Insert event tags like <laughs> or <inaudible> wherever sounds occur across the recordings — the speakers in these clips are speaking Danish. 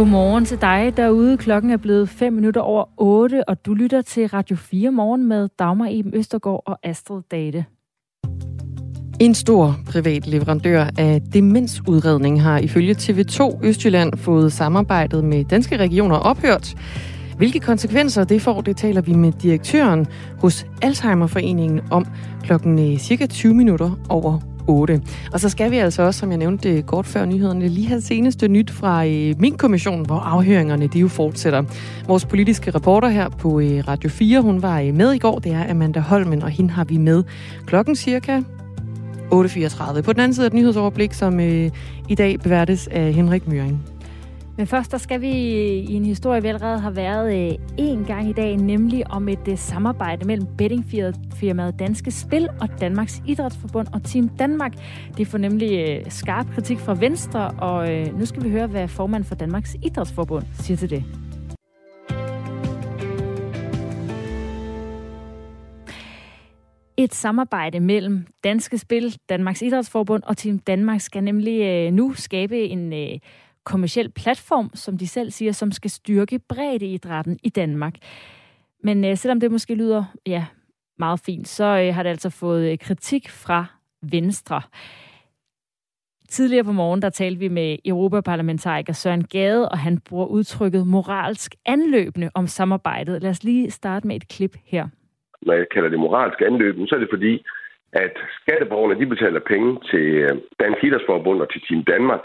Godmorgen til dig derude. Klokken er blevet 5 minutter over 8, og du lytter til Radio 4 morgen med Dagmar Eben Østergaard og Astrid Date. En stor privat leverandør af demensudredning har ifølge TV2 Østjylland fået samarbejdet med danske regioner ophørt. Hvilke konsekvenser det får, det taler vi med direktøren hos Alzheimerforeningen om klokken øh, cirka 20 minutter over 8. Og så skal vi altså også, som jeg nævnte kort før nyhederne, lige have seneste nyt fra øh, min kommission, hvor afhøringerne de jo fortsætter. Vores politiske reporter her på øh, Radio 4, hun var øh, med i går, det er Amanda Holmen, og hende har vi med klokken cirka 8.34. På den anden side er et nyhedsoverblik, som øh, i dag beværtes af Henrik Møring. Men først der skal vi i en historie, vi allerede har været øh, en gang i dag, nemlig om et øh, samarbejde mellem bettingfirmaet Danske Spil og Danmarks Idrætsforbund og Team Danmark. Det får nemlig øh, skarp kritik fra Venstre, og øh, nu skal vi høre, hvad formand for Danmarks Idrætsforbund siger til det. Et samarbejde mellem Danske Spil, Danmarks Idrætsforbund og Team Danmark skal nemlig øh, nu skabe en øh, kommersiel platform, som de selv siger, som skal styrke breddeidrætten i Danmark. Men øh, selvom det måske lyder ja, meget fint, så øh, har det altså fået øh, kritik fra Venstre. Tidligere på morgen, der talte vi med Europaparlamentariker Søren Gade, og han bruger udtrykket moralsk anløbende om samarbejdet. Lad os lige starte med et klip her. Når jeg kalder det moralsk anløbende, så er det fordi, at skatteborgerne de betaler penge til øh, Dansk Idrætsforbund og til Team Danmark,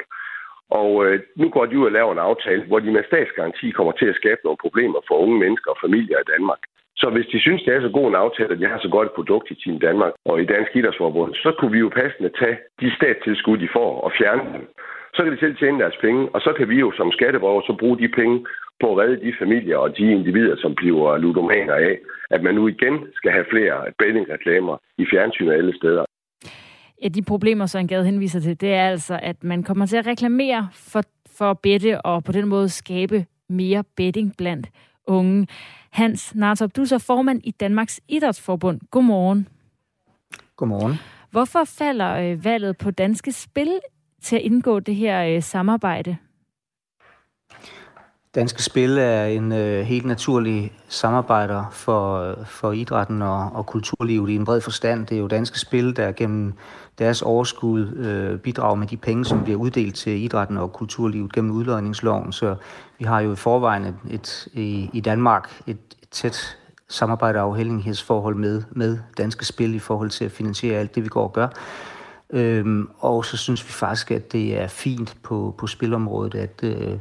og øh, nu går de ud og laver en aftale, hvor de med statsgaranti kommer til at skabe nogle problemer for unge mennesker og familier i Danmark. Så hvis de synes, det er så god en aftale, at de har så godt et produkt i Team Danmark og i Dansk Idrætsforbund, så kunne vi jo passende tage de statstilskud, de får, og fjerne dem. Så kan de selv tjene deres penge, og så kan vi jo som skatteborger så bruge de penge på at redde de familier og de individer, som bliver ludomaner af, at man nu igen skal have flere bettingreklamer i fjernsynet alle steder. Ja, de problemer, som Gade henviser til, det er altså, at man kommer til at reklamere for, for bette og på den måde skabe mere betting blandt unge. Hans Nartop, du er så formand i Danmarks Idrætsforbund. Godmorgen. Godmorgen. Hvorfor falder øh, valget på danske spil til at indgå det her øh, samarbejde? Danske Spil er en øh, helt naturlig samarbejder for, øh, for idrætten og, og kulturlivet i en bred forstand. Det er jo Danske Spil, der gennem deres overskud øh, bidrager med de penge, som bliver uddelt til idrætten og kulturlivet gennem udlodningsloven. Så vi har jo i forvejen et, et, i, i Danmark et, et tæt samarbejde og afhængighedsforhold med, med Danske Spil i forhold til at finansiere alt det, vi går og gør. Øhm, og så synes vi faktisk, at det er fint på, på spilområdet, at øh,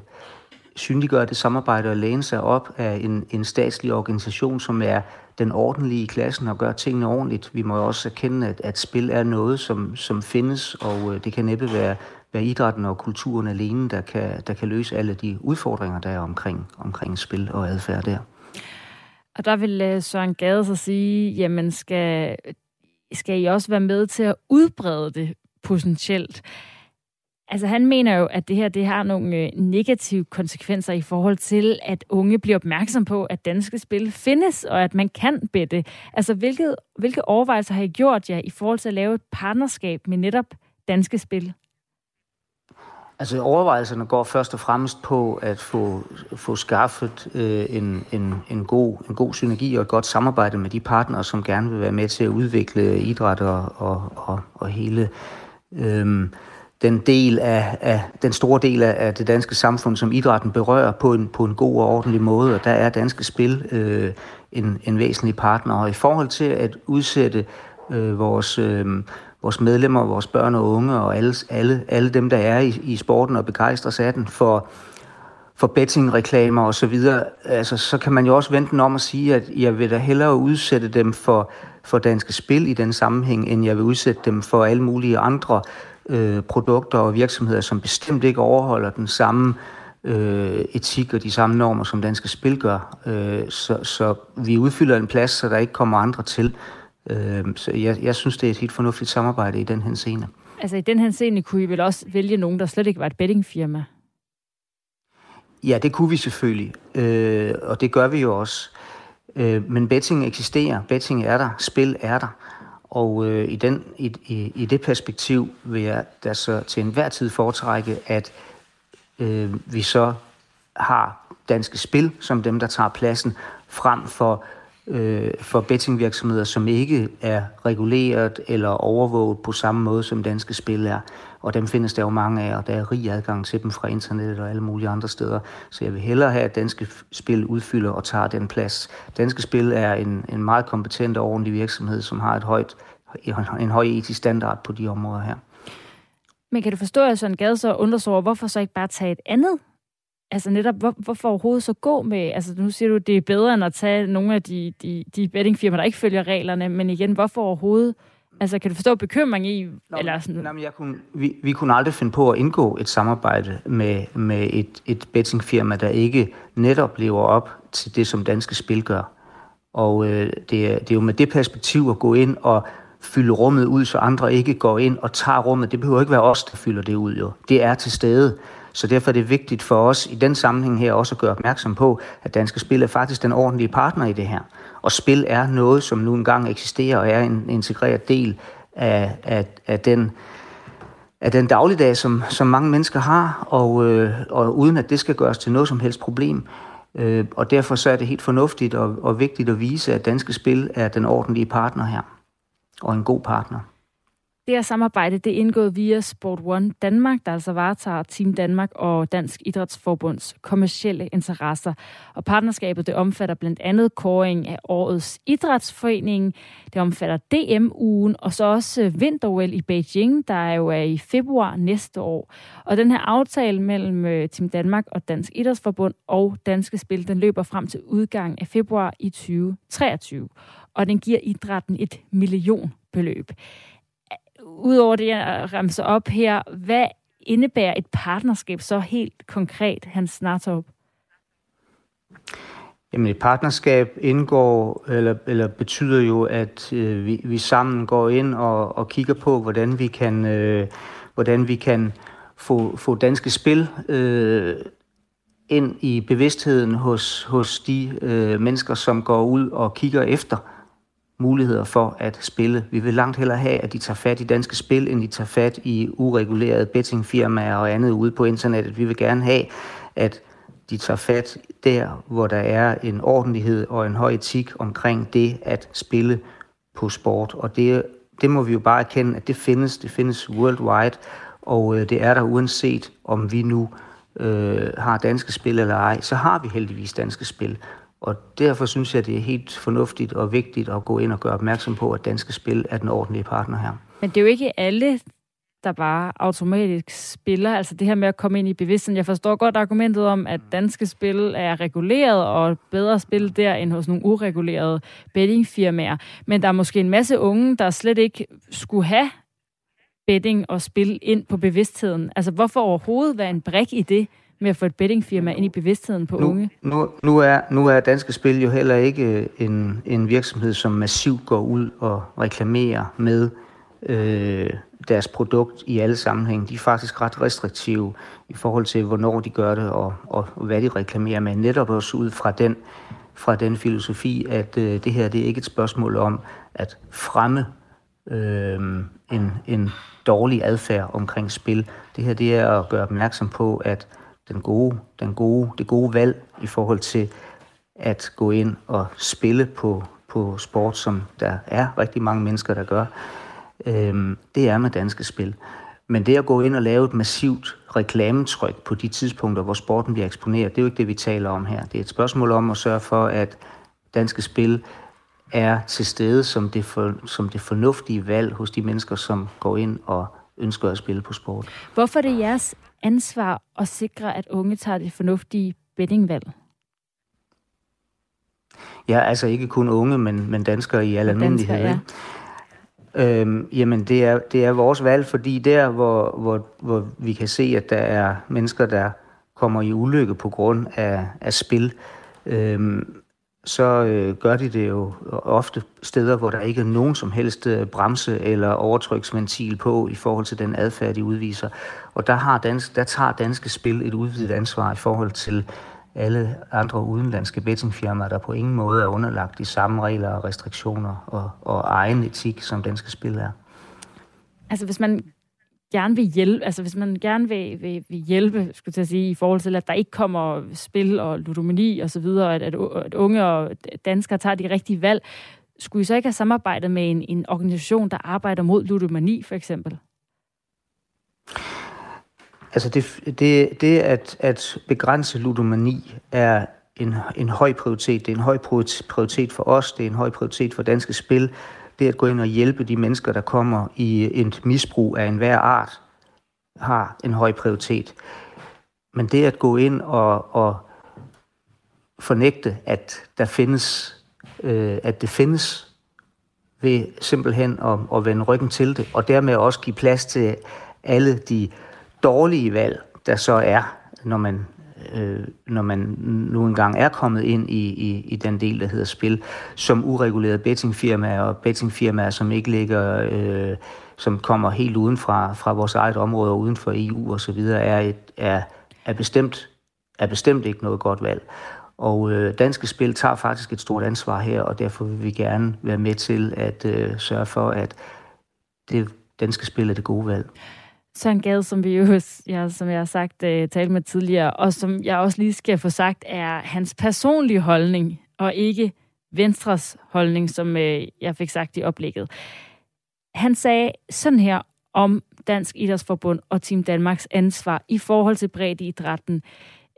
synliggøre det samarbejde og læne sig op af en, en statslig organisation, som er den ordentlige i klassen og gør tingene ordentligt. Vi må jo også erkende, at, at spil er noget, som, som findes, og øh, det kan næppe være, være idrætten og kulturen alene, der kan, der kan løse alle de udfordringer, der er omkring, omkring spil og adfærd der. Og der vil øh, Søren Gade så sige, jamen skal, skal I også være med til at udbrede det potentielt? Altså han mener jo, at det her det har nogle øh, negative konsekvenser i forhold til, at unge bliver opmærksom på, at danske spil findes, og at man kan bette. Altså hvilke, hvilke overvejelser har I gjort jer i forhold til at lave et partnerskab med netop danske spil? Altså overvejelserne går først og fremmest på at få, få skaffet øh, en, en, en, god, en god synergi og et godt samarbejde med de partnere, som gerne vil være med til at udvikle idræt og, og, og, og hele øh, den del af, af den store del af, det danske samfund, som idrætten berører på en, på en god og ordentlig måde, og der er Danske Spil øh, en, en væsentlig partner. Og i forhold til at udsætte øh, vores, øh, vores medlemmer, vores børn og unge og alle, alle, alle dem, der er i, i sporten og begejstres af den for, for bettingreklamer og så videre, altså, så kan man jo også vente om at sige, at jeg vil da hellere udsætte dem for, for danske spil i den sammenhæng, end jeg vil udsætte dem for alle mulige andre øh, produkter og virksomheder, som bestemt ikke overholder den samme øh, etik og de samme normer, som danske spil gør. Øh, så, så vi udfylder en plads, så der ikke kommer andre til. Øh, så jeg, jeg synes, det er et helt fornuftigt samarbejde i den her scene. Altså i den her scene kunne I vel også vælge nogen, der slet ikke var et bettingfirma? Ja, det kunne vi selvfølgelig, øh, og det gør vi jo også. Øh, men betting eksisterer, betting er der, spil er der. Og øh, i, den, i, i, i det perspektiv vil jeg da så til enhver tid foretrække, at øh, vi så har danske spil som dem, der tager pladsen, frem for øh, for bettingvirksomheder, som ikke er reguleret eller overvåget på samme måde, som danske spil er. Og dem findes der jo mange af, og der er rig adgang til dem fra internettet og alle mulige andre steder. Så jeg vil hellere have, at danske spil udfylder og tager den plads. Danske spil er en, en meget kompetent og ordentlig virksomhed, som har et højt, en høj etisk standard på de områder her. Men kan du forstå, at Søren Gade så undrer sig over, hvorfor så ikke bare tage et andet altså netop, hvor, hvorfor overhovedet så gå med, altså nu siger du, det er bedre end at tage nogle af de, de, de bettingfirmaer, der ikke følger reglerne, men igen, hvorfor overhovedet, altså kan du forstå bekymring i, Nå, eller sådan? Nå, men jeg kunne, vi, vi kunne aldrig finde på at indgå et samarbejde med, med et, et bettingfirma, der ikke netop lever op til det, som danske spil gør. Og øh, det, er, det er jo med det perspektiv at gå ind og fylde rummet ud, så andre ikke går ind og tager rummet. Det behøver ikke være os, der fylder det ud, jo. Det er til stede. Så derfor er det vigtigt for os i den sammenhæng her også at gøre opmærksom på, at Danske Spil er faktisk den ordentlige partner i det her. Og spil er noget, som nu engang eksisterer og er en integreret del af, af, af den af den dagligdag, som, som mange mennesker har, og, øh, og uden at det skal gøres til noget som helst problem. Øh, og derfor så er det helt fornuftigt og, og vigtigt at vise, at Danske Spil er den ordentlige partner her, og en god partner. Det her samarbejde det er indgået via Sport One Danmark, der altså varetager Team Danmark og Dansk Idrætsforbunds kommercielle interesser. Og partnerskabet det omfatter blandt andet kåring af årets idrætsforening. Det omfatter DM-ugen og så også øh, vinter i Beijing, der jo er i februar næste år. Og den her aftale mellem øh, Team Danmark og Dansk Idrætsforbund og Danske Spil, den løber frem til udgang af februar i 2023. Og den giver idrætten et millionbeløb udover det, jeg ramser op her, hvad indebærer et partnerskab så helt konkret, Hans Nartop? Jamen et partnerskab indgår, eller, eller betyder jo, at øh, vi, vi sammen går ind og, og kigger på, hvordan vi kan, øh, hvordan vi kan få, få danske spil øh, ind i bevidstheden hos, hos de øh, mennesker, som går ud og kigger efter muligheder for at spille. Vi vil langt hellere have, at de tager fat i danske spil, end de tager fat i uregulerede bettingfirmaer og andet ude på internettet. Vi vil gerne have, at de tager fat der, hvor der er en ordentlighed og en høj etik omkring det at spille på sport. Og det, det må vi jo bare erkende, at det findes. Det findes worldwide, og øh, det er der uanset om vi nu øh, har danske spil eller ej, så har vi heldigvis danske spil. Og derfor synes jeg, det er helt fornuftigt og vigtigt at gå ind og gøre opmærksom på, at Danske Spil er den ordentlige partner her. Men det er jo ikke alle, der bare automatisk spiller. Altså det her med at komme ind i bevidstheden. Jeg forstår godt argumentet om, at danske spil er reguleret og bedre spil der end hos nogle uregulerede bettingfirmaer. Men der er måske en masse unge, der slet ikke skulle have betting og spil ind på bevidstheden. Altså hvorfor overhovedet være en brik i det? Med at få et bettingfirma ind i bevidstheden på nu, unge? Nu, nu, er, nu er Danske Spil jo heller ikke en, en virksomhed, som massivt går ud og reklamerer med øh, deres produkt i alle sammenhænge. De er faktisk ret restriktive i forhold til, hvornår de gør det og, og hvad de reklamerer med. Netop også ud fra den, fra den filosofi, at øh, det her det er ikke et spørgsmål om at fremme øh, en, en dårlig adfærd omkring spil. Det her det er at gøre opmærksom på, at den gode, den gode, det gode valg i forhold til at gå ind og spille på, på sport, som der er rigtig mange mennesker, der gør, øhm, det er med danske spil. Men det at gå ind og lave et massivt reklametryk på de tidspunkter, hvor sporten bliver eksponeret, det er jo ikke det, vi taler om her. Det er et spørgsmål om at sørge for, at danske spil er til stede som det, for, som det fornuftige valg hos de mennesker, som går ind og ønsker at spille på sport. Hvorfor er det jeres ansvar at sikre, at unge tager det fornuftige bettingvalg? Ja, altså ikke kun unge, men, men danskere i al almindelighed. Ja. Øhm, jamen, det er, det er vores valg, fordi der, hvor, hvor, hvor vi kan se, at der er mennesker, der kommer i ulykke på grund af, af spil, øhm, så øh, gør de det jo ofte steder, hvor der ikke er nogen som helst øh, bremse eller overtryksventil på i forhold til den adfærd, de udviser. Og der, har dansk, der tager danske spil et udvidet ansvar i forhold til alle andre udenlandske bettingfirmaer, der på ingen måde er underlagt de samme regler og restriktioner og, og egen etik, som danske spil er. Altså hvis man gerne vil hjælpe, altså hvis man gerne vil, vil, vil hjælpe, skulle jeg sige, i forhold til, at der ikke kommer spil og ludomani og så videre, at, at, at unge og danskere tager de rigtige valg, skulle I så ikke have samarbejdet med en, en organisation, der arbejder mod ludomani, for eksempel? Altså det, det, det at, at begrænse ludomani er en, en høj prioritet. Det er en høj prioritet for os, det er en høj prioritet for danske spil. Det at gå ind og hjælpe de mennesker, der kommer i et misbrug af enhver art, har en høj prioritet. Men det at gå ind og, og fornægte, at der findes, øh, at det findes, ved simpelthen at, at vende ryggen til det, og dermed også give plads til alle de dårlige valg, der så er, når man, øh, når man nu engang er kommet ind i, i, i den del, der hedder spil, som uregulerede bettingfirmaer og bettingfirmaer, som ikke ligger, øh, som kommer helt uden fra, fra vores eget område og uden for EU og så videre, er, et, er, er, bestemt, er bestemt ikke noget godt valg. Og øh, Danske Spil tager faktisk et stort ansvar her, og derfor vil vi gerne være med til at øh, sørge for, at det Danske Spil er det gode valg. Søren Gade, som vi jo, <laughs> ja, som jeg har sagt, øh, uh, talte med tidligere, og som jeg også lige skal få sagt, er hans personlige holdning, og ikke Venstres holdning, som uh, jeg fik sagt i oplægget. Han sagde sådan her om Dansk Idrætsforbund og Team Danmarks ansvar i forhold til breddeidrætten,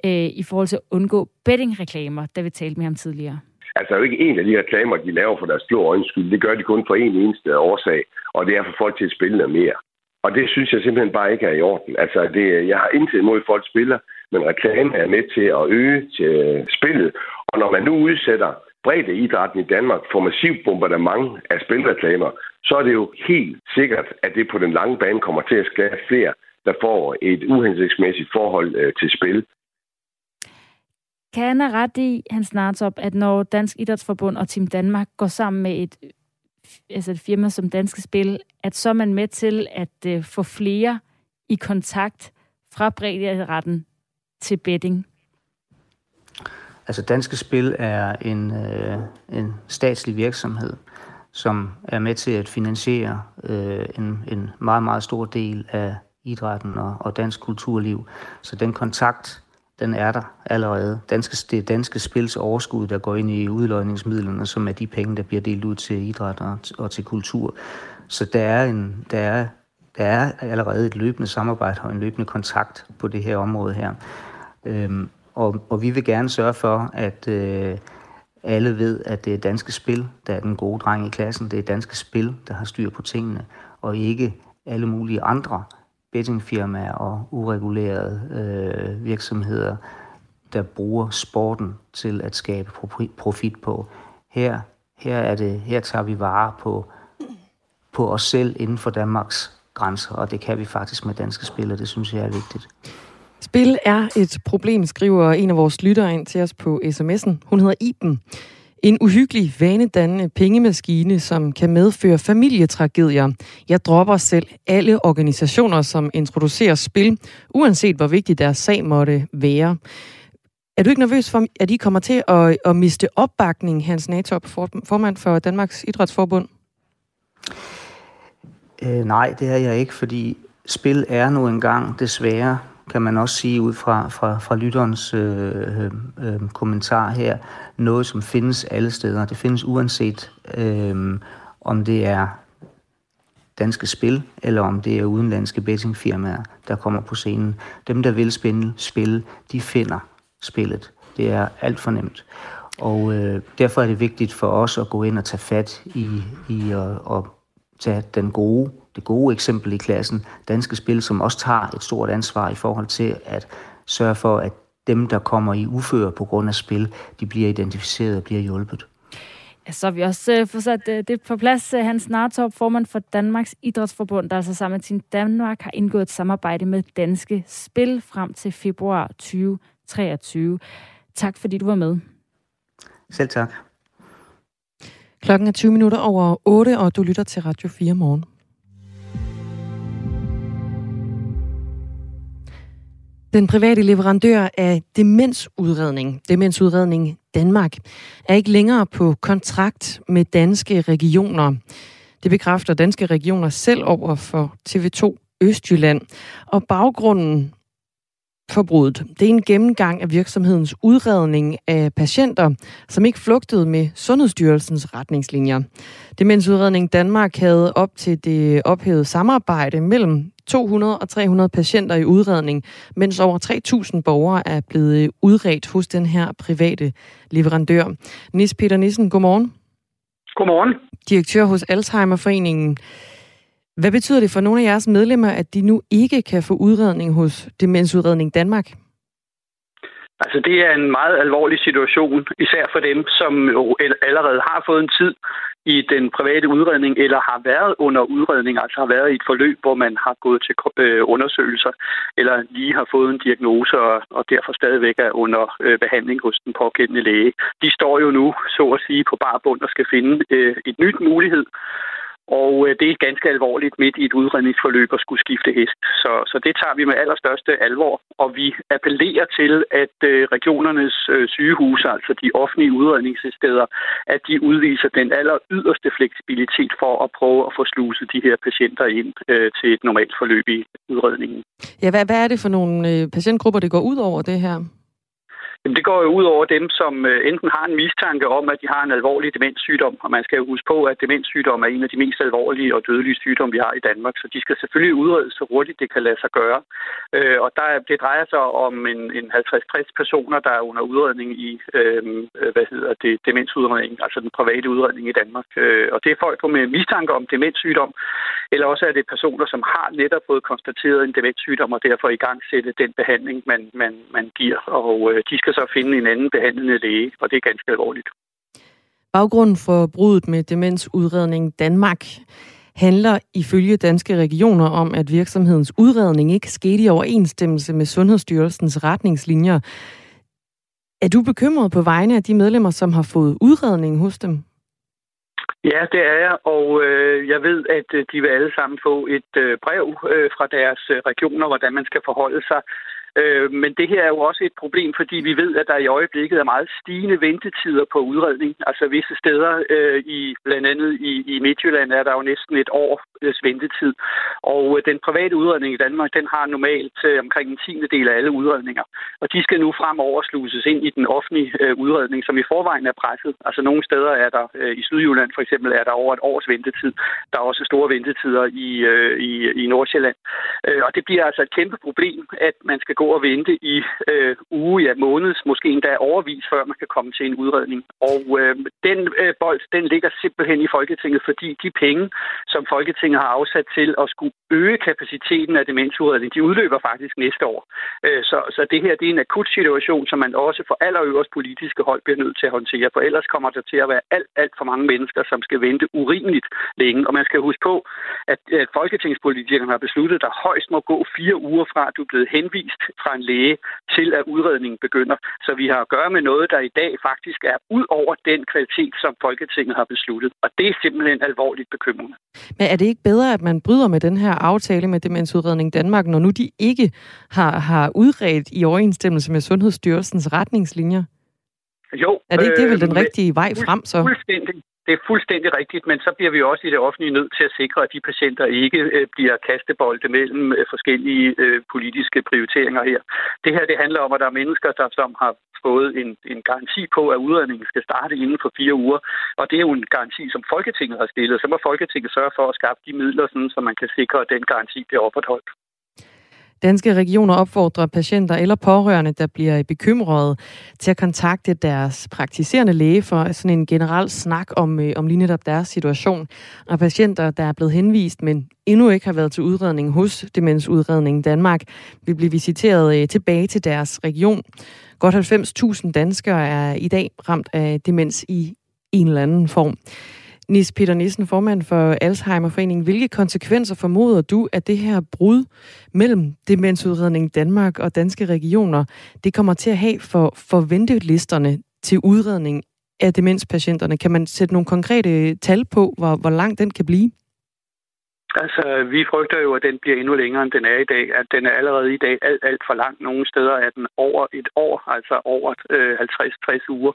uh, i forhold til at undgå bettingreklamer, da vi talte med ham tidligere. Altså, der er jo ikke en af de reklamer, de laver for deres blå øjenskyld. Det gør de kun for en eneste årsag, og det er for folk til at spille noget mere. Og det synes jeg simpelthen bare ikke er i orden. Altså, det, jeg har intet imod, at folk spiller, men reklame er med til at øge til øh, spillet. Og når man nu udsætter bredde idrætten i Danmark for massiv bombardement af spilreklamer, så er det jo helt sikkert, at det på den lange bane kommer til at skabe flere, der får et uhensigtsmæssigt forhold øh, til spil. Kan han ret i, Hans Nartop, at når Dansk Idrætsforbund og Team Danmark går sammen med et altså et firma som Danske Spil, at så er man med til at øh, få flere i kontakt fra bredderetten til betting? Altså Danske Spil er en, øh, en statslig virksomhed, som er med til at finansiere øh, en, en meget, meget stor del af idrætten og, og dansk kulturliv. Så den kontakt, den er der allerede. Danske, det er danske spils overskud, der går ind i udløjningsmidlerne, som er de penge, der bliver delt ud til idræt og, og til kultur. Så der er, en, der, er, der er allerede et løbende samarbejde og en løbende kontakt på det her område her. Øhm, og, og vi vil gerne sørge for, at øh, alle ved, at det er danske spil, der er den gode dreng i klassen. Det er danske spil, der har styr på tingene, og ikke alle mulige andre bettingfirmaer og uregulerede øh, virksomheder, der bruger sporten til at skabe profit på. Her, her, er det, her tager vi vare på, på os selv inden for Danmarks grænser, og det kan vi faktisk med danske spil, og det synes jeg er vigtigt. Spil er et problem, skriver en af vores lyttere ind til os på sms'en. Hun hedder Iben. En uhyggelig, vanedannende pengemaskine, som kan medføre familietragedier. Jeg dropper selv alle organisationer, som introducerer spil, uanset hvor vigtig deres sag måtte være. Er du ikke nervøs for, at I kommer til at, at miste opbakning, Hans Natop, formand for Danmarks Idrætsforbund? Øh, nej, det er jeg ikke, fordi spil er nu engang desværre kan man også sige ud fra, fra, fra lytterens øh, øh, øh, kommentar her, noget som findes alle steder. Det findes uanset øh, om det er danske spil, eller om det er udenlandske bettingfirmaer, der kommer på scenen. Dem, der vil spille, spille de finder spillet. Det er alt for nemt. Og øh, derfor er det vigtigt for os at gå ind og tage fat i, i at, at tage den gode det gode eksempel i klassen, Danske Spil, som også tager et stort ansvar i forhold til at sørge for, at dem, der kommer i uføre på grund af spil, de bliver identificeret og bliver hjulpet. Ja, så har vi også uh, fået sat uh, det på plads. Uh, Hans Nartop, formand for Danmarks Idrætsforbund, der altså sammen med Team Danmark har indgået et samarbejde med Danske Spil frem til februar 2023. Tak fordi du var med. Selv tak. Klokken er 20 minutter over 8, og du lytter til Radio 4 morgen. Den private leverandør af demensudredning, Demensudredning Danmark, er ikke længere på kontrakt med danske regioner. Det bekræfter danske regioner selv over for TV2 Østjylland. Og baggrunden forbrudet. Det er en gennemgang af virksomhedens udredning af patienter, som ikke flugtede med Sundhedsstyrelsens retningslinjer. Demensudredning Danmark havde op til det ophævede samarbejde mellem 200 og 300 patienter i udredning, mens over 3.000 borgere er blevet udredt hos den her private leverandør. Nis Peter Nissen, godmorgen. Godmorgen. Direktør hos Alzheimerforeningen. Hvad betyder det for nogle af jeres medlemmer, at de nu ikke kan få udredning hos Demensudredning Danmark? Altså, det er en meget alvorlig situation, især for dem, som allerede har fået en tid i den private udredning, eller har været under udredning, altså har været i et forløb, hvor man har gået til øh, undersøgelser, eller lige har fået en diagnose, og, og derfor stadigvæk er under øh, behandling hos den pågældende læge. De står jo nu, så at sige, på barbund og skal finde øh, et nyt mulighed og øh, det er ganske alvorligt midt i et udredningsforløb at skulle skifte hest. Så, så det tager vi med allerstørste alvor, og vi appellerer til, at øh, regionernes øh, sygehuse, altså de offentlige udredningssteder, at de udviser den aller yderste fleksibilitet for at prøve at få sluset de her patienter ind øh, til et normalt forløb i udredningen. Ja, hvad, hvad er det for nogle øh, patientgrupper, det går ud over det her? Jamen, det går jo ud over dem, som øh, enten har en mistanke om, at de har en alvorlig demenssygdom, og man skal jo huske på, at demenssygdom er en af de mest alvorlige og dødelige sygdomme, vi har i Danmark, så de skal selvfølgelig udredes så hurtigt det kan lade sig gøre. Øh, og der, det drejer sig om en, en 50-60 personer, der er under udredning i, øhm, øh, hvad hedder det, demensudredning, altså den private udredning i Danmark. Øh, og det er folk med mistanke om demenssygdom, eller også er det personer, som har netop fået konstateret en demenssygdom, og derfor i gang sætte den behandling, man, man, man giver, og øh, de skal så finde en anden behandlende læge, og det er ganske alvorligt. Baggrunden for brudet med demensudredning Danmark handler ifølge danske regioner om, at virksomhedens udredning ikke skete i overensstemmelse med Sundhedsstyrelsens retningslinjer. Er du bekymret på vegne af de medlemmer, som har fået udredning hos dem? Ja, det er jeg, og øh, jeg ved, at øh, de vil alle sammen få et øh, brev øh, fra deres øh, regioner, hvordan man skal forholde sig Øh, men det her er jo også et problem, fordi vi ved, at der i øjeblikket er meget stigende ventetider på udredning. Altså visse steder, øh, i blandt andet i, i Midtjylland, er der jo næsten et års øh, ventetid. Og øh, den private udredning i Danmark, den har normalt øh, omkring en tiende del af alle udredninger. Og de skal nu fremover sluses ind i den offentlige øh, udredning, som i forvejen er presset. Altså nogle steder er der, øh, i Sydjylland for eksempel, er der over et års ventetid. Der er også store ventetider i, øh, i, i Nordsjælland. Øh, og det bliver altså et kæmpe problem, at man skal gå og vente i øh, uge, ja måneds, måske endda overvis, før man kan komme til en udredning. Og øh, den øh, bold, den ligger simpelthen i Folketinget, fordi de penge, som Folketinget har afsat til at skulle øge kapaciteten af demensudredning, de udløber faktisk næste år. Øh, så, så det her det er en akut situation, som man også for allerøverst politiske hold bliver nødt til at håndtere, for ellers kommer der til at være alt, alt for mange mennesker, som skal vente urimeligt længe. Og man skal huske på, at, at folketingspolitikerne har besluttet, at der højst må gå fire uger fra, at du er blevet henvist fra en læge til, at udredningen begynder. Så vi har at gøre med noget, der i dag faktisk er ud over den kvalitet, som Folketinget har besluttet. Og det er simpelthen alvorligt bekymrende. Men er det ikke bedre, at man bryder med den her aftale med Demensudredning Danmark, når nu de ikke har, har udredt i overensstemmelse med Sundhedsstyrelsens retningslinjer? Jo. Er det ikke det vel den øh, rigtige vej frem så? Fuldstændig. Det er fuldstændig rigtigt, men så bliver vi også i det offentlige nødt til at sikre, at de patienter ikke øh, bliver kastebolde mellem øh, forskellige øh, politiske prioriteringer her. Det her det handler om, at der er mennesker, der som har fået en, en garanti på, at udredningen skal starte inden for fire uger. Og det er jo en garanti, som Folketinget har stillet. Så må Folketinget sørge for at skaffe de midler, sådan, så man kan sikre, at den garanti bliver opretholdt. Danske regioner opfordrer patienter eller pårørende, der bliver bekymrede, til at kontakte deres praktiserende læge for sådan en generel snak om, øh, om lige netop deres situation. Og patienter, der er blevet henvist, men endnu ikke har været til udredning hos Demensudredningen Danmark, vil blive visiteret øh, tilbage til deres region. Godt 90.000 danskere er i dag ramt af demens i en eller anden form. Nis Peter Nissen, formand for Alzheimerforeningen. Hvilke konsekvenser formoder du, at det her brud mellem Demensudredning Danmark og danske regioner, det kommer til at have for, for ventelisterne til udredning af demenspatienterne? Kan man sætte nogle konkrete tal på, hvor, hvor lang den kan blive? Altså, vi frygter jo, at den bliver endnu længere, end den er i dag. At den er allerede i dag alt, alt for lang. Nogle steder er den over et år, altså over øh, 50-60 uger.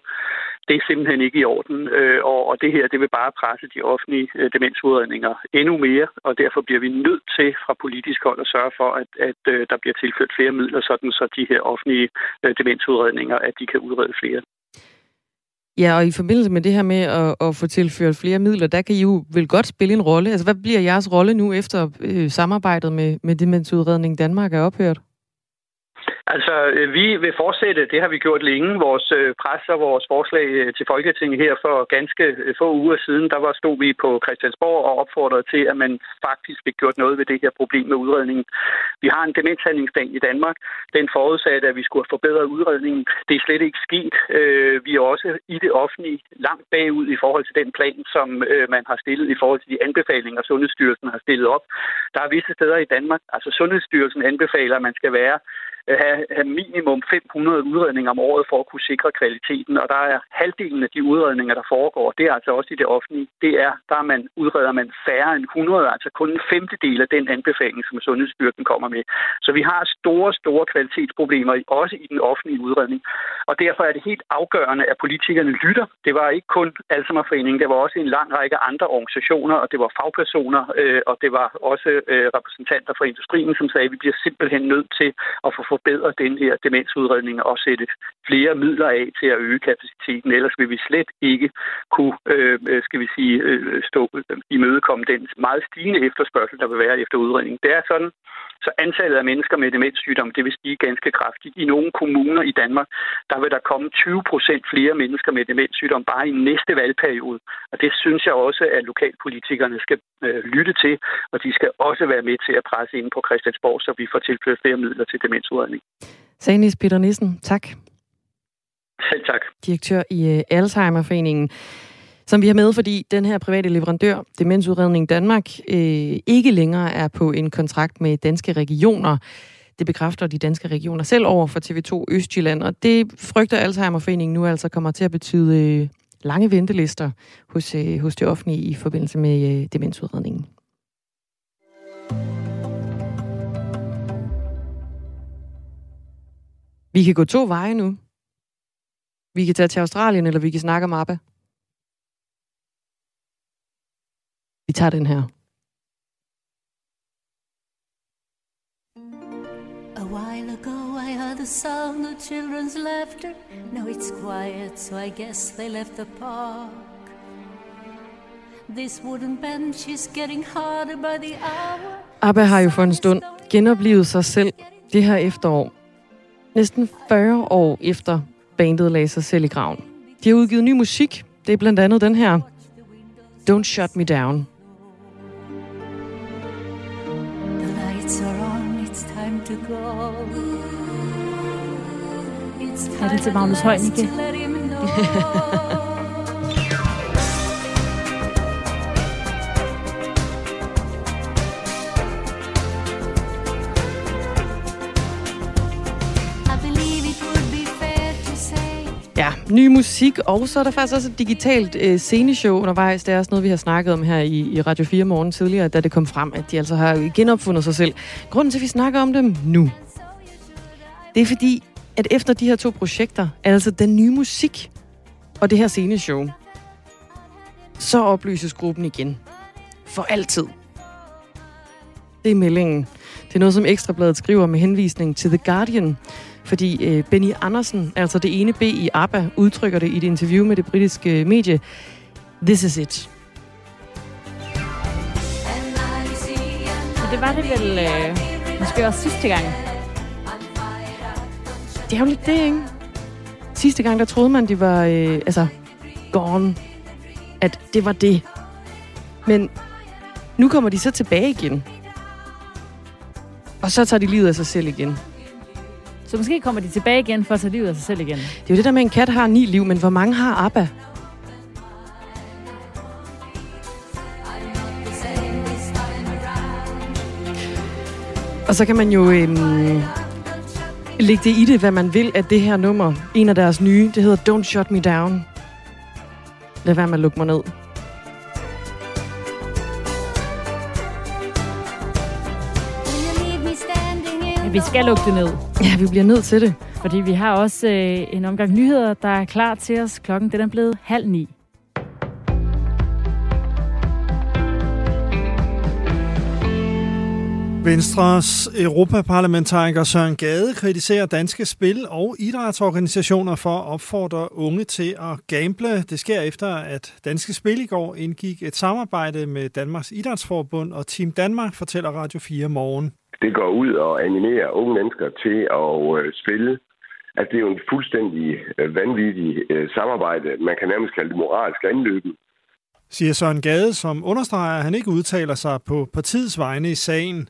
Det er simpelthen ikke i orden, øh, og, og det her det vil bare presse de offentlige øh, demensudredninger endnu mere, og derfor bliver vi nødt til fra politisk hold at sørge for, at, at øh, der bliver tilført flere midler, sådan så de her offentlige øh, demensudredninger, at de kan udrede flere. Ja, og i forbindelse med det her med at, at få tilført flere midler, der kan I jo vel godt spille en rolle. Altså, hvad bliver jeres rolle nu efter øh, samarbejdet med, med Demensudredning Danmark er ophørt? Altså, øh, vi vil fortsætte, det har vi gjort længe, vores øh, pres og vores forslag øh, til Folketinget her for ganske få uger siden, der var stod vi på Christiansborg og opfordrede til, at man faktisk fik gjort noget ved det her problem med udredningen. Vi har en demenshandlingsplan i Danmark. Den forudsatte, at vi skulle have forbedret udredningen. Det er slet ikke sket. Vi er også i det offentlige langt bagud i forhold til den plan, som man har stillet i forhold til de anbefalinger, Sundhedsstyrelsen har stillet op. Der er visse steder i Danmark, altså Sundhedsstyrelsen anbefaler, at man skal være have, have minimum 500 udredninger om året for at kunne sikre kvaliteten, og der er halvdelen af de udredninger, der foregår, det er altså også i det offentlige. Det er, der er man, udreder man færre end 100, altså kun en femtedel af den anbefaling, som Sundhedsstyrelsen kommer med. Så vi har store, store kvalitetsproblemer, også i den offentlige udredning. Og derfor er det helt afgørende, at politikerne lytter. Det var ikke kun Alzheimerforeningen, det var også en lang række andre organisationer, og det var fagpersoner, øh, og det var også øh, repræsentanter fra industrien, som sagde, at vi bliver simpelthen nødt til at få forbedre den her demensudredning og sætte flere midler af til at øge kapaciteten. Ellers vil vi slet ikke kunne, øh, øh skal vi sige, øh, stå øh, i mødekomme den meget stigende efterspørgsel, der vil være efter udredning. Det er sådan, så antallet af mennesker med demenssygdom, det vil stige ganske kraftigt. I nogle kommuner i Danmark, der vil der komme 20 procent flere mennesker med demenssygdom bare i næste valgperiode. Og det synes jeg også, at lokalpolitikerne skal øh, lytte til, og de skal også være med til at presse ind på Christiansborg, så vi får tilført flere midler til demensudredning. Sanis Peter Nissen, tak. Selv tak. Direktør i uh, Alzheimerforeningen som vi har med, fordi den her private leverandør, Demensudredning Danmark, øh, ikke længere er på en kontrakt med danske regioner. Det bekræfter de danske regioner selv over for TV2 Østjylland, og det frygter Alzheimerforeningen nu altså kommer til at betyde øh, lange ventelister hos, øh, hos det offentlige i forbindelse med øh, demensudredningen. Vi kan gå to veje nu. Vi kan tage til Australien, eller vi kan snakke om ABBA. Vi tager den her. A while ago I heard the sound of children's laughter. Now it's quiet, so I guess they left the park. This wooden bench is getting harder by the hour. ABBA har jo for en stund genoplevet sig selv det her efterår. Næsten 40 år efter bandet lagde sig selv i graven. De har udgivet ny musik. Det er blandt andet den her. Don't Shut Me Down. Er det til Magnus Heunicke? <laughs> Ja, ny musik, og så er der faktisk også et digitalt øh, sceneshow undervejs. Det er også noget, vi har snakket om her i, i Radio 4 morgen tidligere, da det kom frem, at de altså har genopfundet sig selv. Grunden til, at vi snakker om dem nu, det er fordi, at efter de her to projekter, altså den nye musik og det her sceneshow, så opløses gruppen igen. For altid. Det er meldingen. Det er noget, som Ekstrabladet skriver med henvisning til The Guardian, fordi øh, Benny Andersen, altså det ene B i ABBA, udtrykker det i et interview med det britiske medie. This is it. Og det var det vel øh, måske også sidste gang. Det er jo lidt det, ikke? Sidste gang, der troede man, de var øh, altså, gone. At det var det. Men nu kommer de så tilbage igen. Og så tager de livet af sig selv igen. Så måske kommer de tilbage igen for at tage livet af sig selv igen. Det er jo det der med, at en kat har ni liv, men hvor mange har ABBA? Og så kan man jo øhm, lægge det i det, hvad man vil, at det her nummer, en af deres nye, det hedder Don't Shut Me Down. Lad være med at lukke mig ned. Vi skal lukke det ned. Ja, vi bliver nødt til det. fordi vi har også øh, en omgang nyheder, der er klar til os. Klokken den er blevet halv ni. Venstres europaparlamentariker Søren Gade kritiserer danske spil- og idrætsorganisationer for at opfordre unge til at gamble. Det sker efter, at Danske Spil i går indgik et samarbejde med Danmarks Idrætsforbund og Team Danmark, fortæller Radio 4 morgen. Det går ud og animerer unge mennesker til at øh, spille. At det er jo en fuldstændig øh, vanvittig øh, samarbejde. Man kan nærmest kalde det moralsk anløben siger Søren Gade, som understreger, at han ikke udtaler sig på partiets vegne i sagen.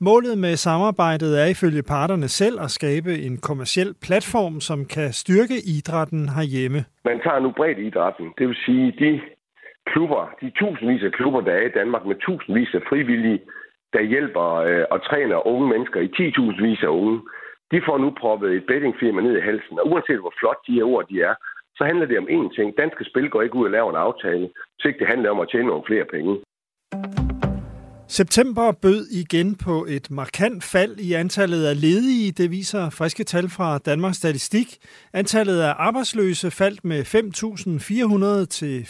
Målet med samarbejdet er ifølge parterne selv at skabe en kommersiel platform, som kan styrke idrætten herhjemme. Man tager nu bredt idrætten, det vil sige de klubber, de tusindvis af klubber, der er i Danmark med tusindvis af frivillige, der hjælper øh, og træner unge mennesker i 10.000 af unge. De får nu proppet et bettingfirma ned i halsen, og uanset hvor flot de her ord de er, så handler det om én ting. Danske Spil går ikke ud og laver en aftale, så ikke det handler om at tjene nogle flere penge. September bød igen på et markant fald i antallet af ledige. Det viser friske tal fra Danmarks Statistik. Antallet af arbejdsløse faldt med 5.400 til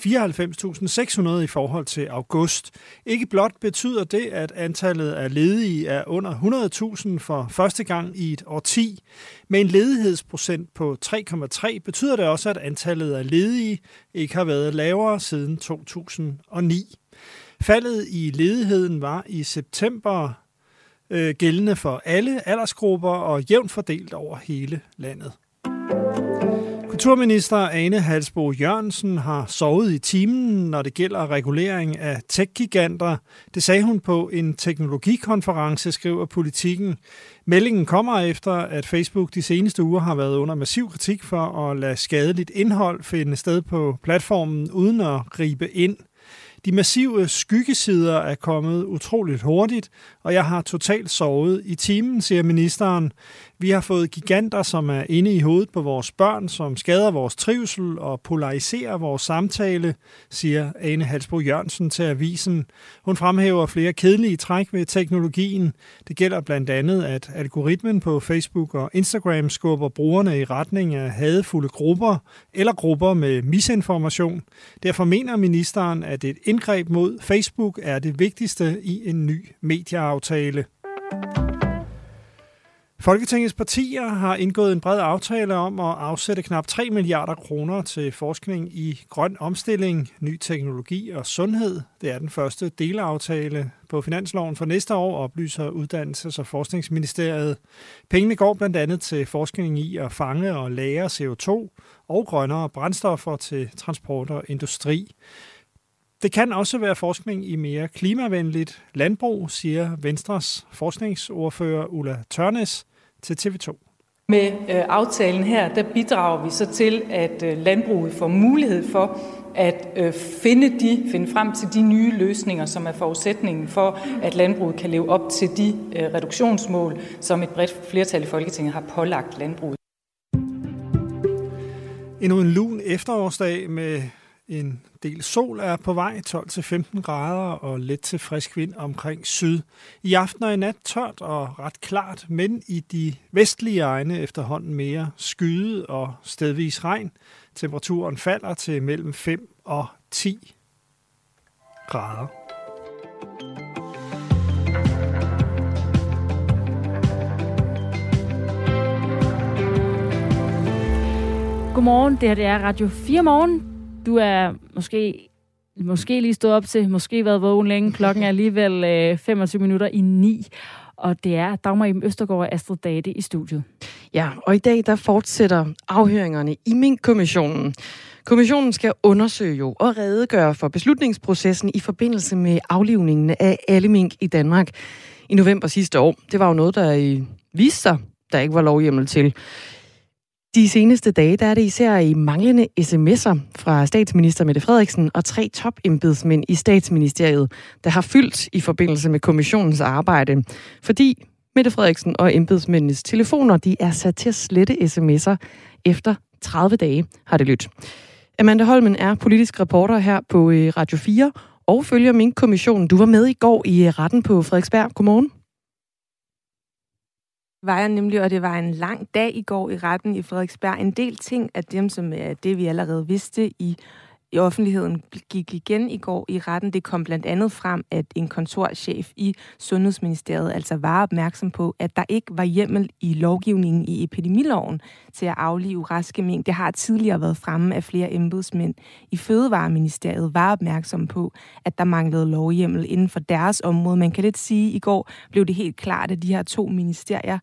94.600 i forhold til august. Ikke blot betyder det, at antallet af ledige er under 100.000 for første gang i et årti. Med en ledighedsprocent på 3,3 betyder det også, at antallet af ledige ikke har været lavere siden 2009. Faldet i ledigheden var i september øh, gældende for alle aldersgrupper og jævnt fordelt over hele landet. Kulturminister Ane Halsbo Jørgensen har sovet i timen, når det gælder regulering af tech-giganter. Det sagde hun på en teknologikonference, skriver politikken. Meldingen kommer efter, at Facebook de seneste uger har været under massiv kritik for at lade skadeligt indhold finde sted på platformen uden at gribe ind – de massive skyggesider er kommet utroligt hurtigt, og jeg har totalt sovet i timen, siger ministeren. Vi har fået giganter, som er inde i hovedet på vores børn, som skader vores trivsel og polariserer vores samtale, siger Ane Halsbro Jørgensen til avisen. Hun fremhæver flere kedelige træk ved teknologien. Det gælder blandt andet, at algoritmen på Facebook og Instagram skubber brugerne i retning af hadefulde grupper eller grupper med misinformation. Derfor mener ministeren, at et indgreb mod Facebook er det vigtigste i en ny medieaftale. Folketingets partier har indgået en bred aftale om at afsætte knap 3 milliarder kroner til forskning i grøn omstilling, ny teknologi og sundhed. Det er den første delaftale på finansloven for næste år, oplyser Uddannelses- og Forskningsministeriet. Pengene går blandt andet til forskning i at fange og lære CO2 og grønnere brændstoffer til transport og industri. Det kan også være forskning i mere klimavenligt landbrug, siger Venstres forskningsordfører Ulla Tørnes til TV2. Med øh, aftalen her, der bidrager vi så til, at øh, landbruget får mulighed for at øh, finde, de, finde frem til de nye løsninger, som er forudsætningen for, at landbruget kan leve op til de reduktionsmål, som et bredt flertal i Folketinget har pålagt landbruget. Endnu en lun efterårsdag med en del sol er på vej, 12-15 grader og let til frisk vind omkring syd. I aften og i nat tørt og ret klart, men i de vestlige egne efterhånden mere skyde og stedvis regn. Temperaturen falder til mellem 5 og 10 grader. Godmorgen, det her det er Radio 4 Morgen. Du er måske, måske lige stået op til, måske været vågen længe. Klokken er alligevel øh, 25 minutter i 9. Og det er Dagmar Iben Østergaard og Astrid Date i studiet. Ja, og i dag der fortsætter afhøringerne i min kommissionen. Kommissionen skal undersøge jo og redegøre for beslutningsprocessen i forbindelse med aflivningen af alle mink i Danmark i november sidste år. Det var jo noget, der øh, viste sig, der ikke var lovhjemmel til. De seneste dage der er det især i manglende sms'er fra statsminister Mette Frederiksen og tre topembedsmænd i statsministeriet, der har fyldt i forbindelse med kommissionens arbejde. Fordi Mette Frederiksen og embedsmændenes telefoner de er sat til at slette sms'er efter 30 dage, har det lyttet. Amanda Holmen er politisk reporter her på øh, Radio 4 og følger min kommission. Du var med i går i øh, retten på Frederiksberg. Godmorgen var jeg nemlig, og det var en lang dag i går i retten i Frederiksberg. En del ting af dem, som er det, vi allerede vidste i i offentligheden gik igen i går i retten. Det kom blandt andet frem, at en kontorchef i Sundhedsministeriet altså var opmærksom på, at der ikke var hjemmel i lovgivningen i epidemiloven til at aflive raske mink. Det har tidligere været fremme af flere embedsmænd i Fødevareministeriet var opmærksom på, at der manglede lovhjemmel inden for deres område. Man kan lidt sige, at i går blev det helt klart, at de her to ministerier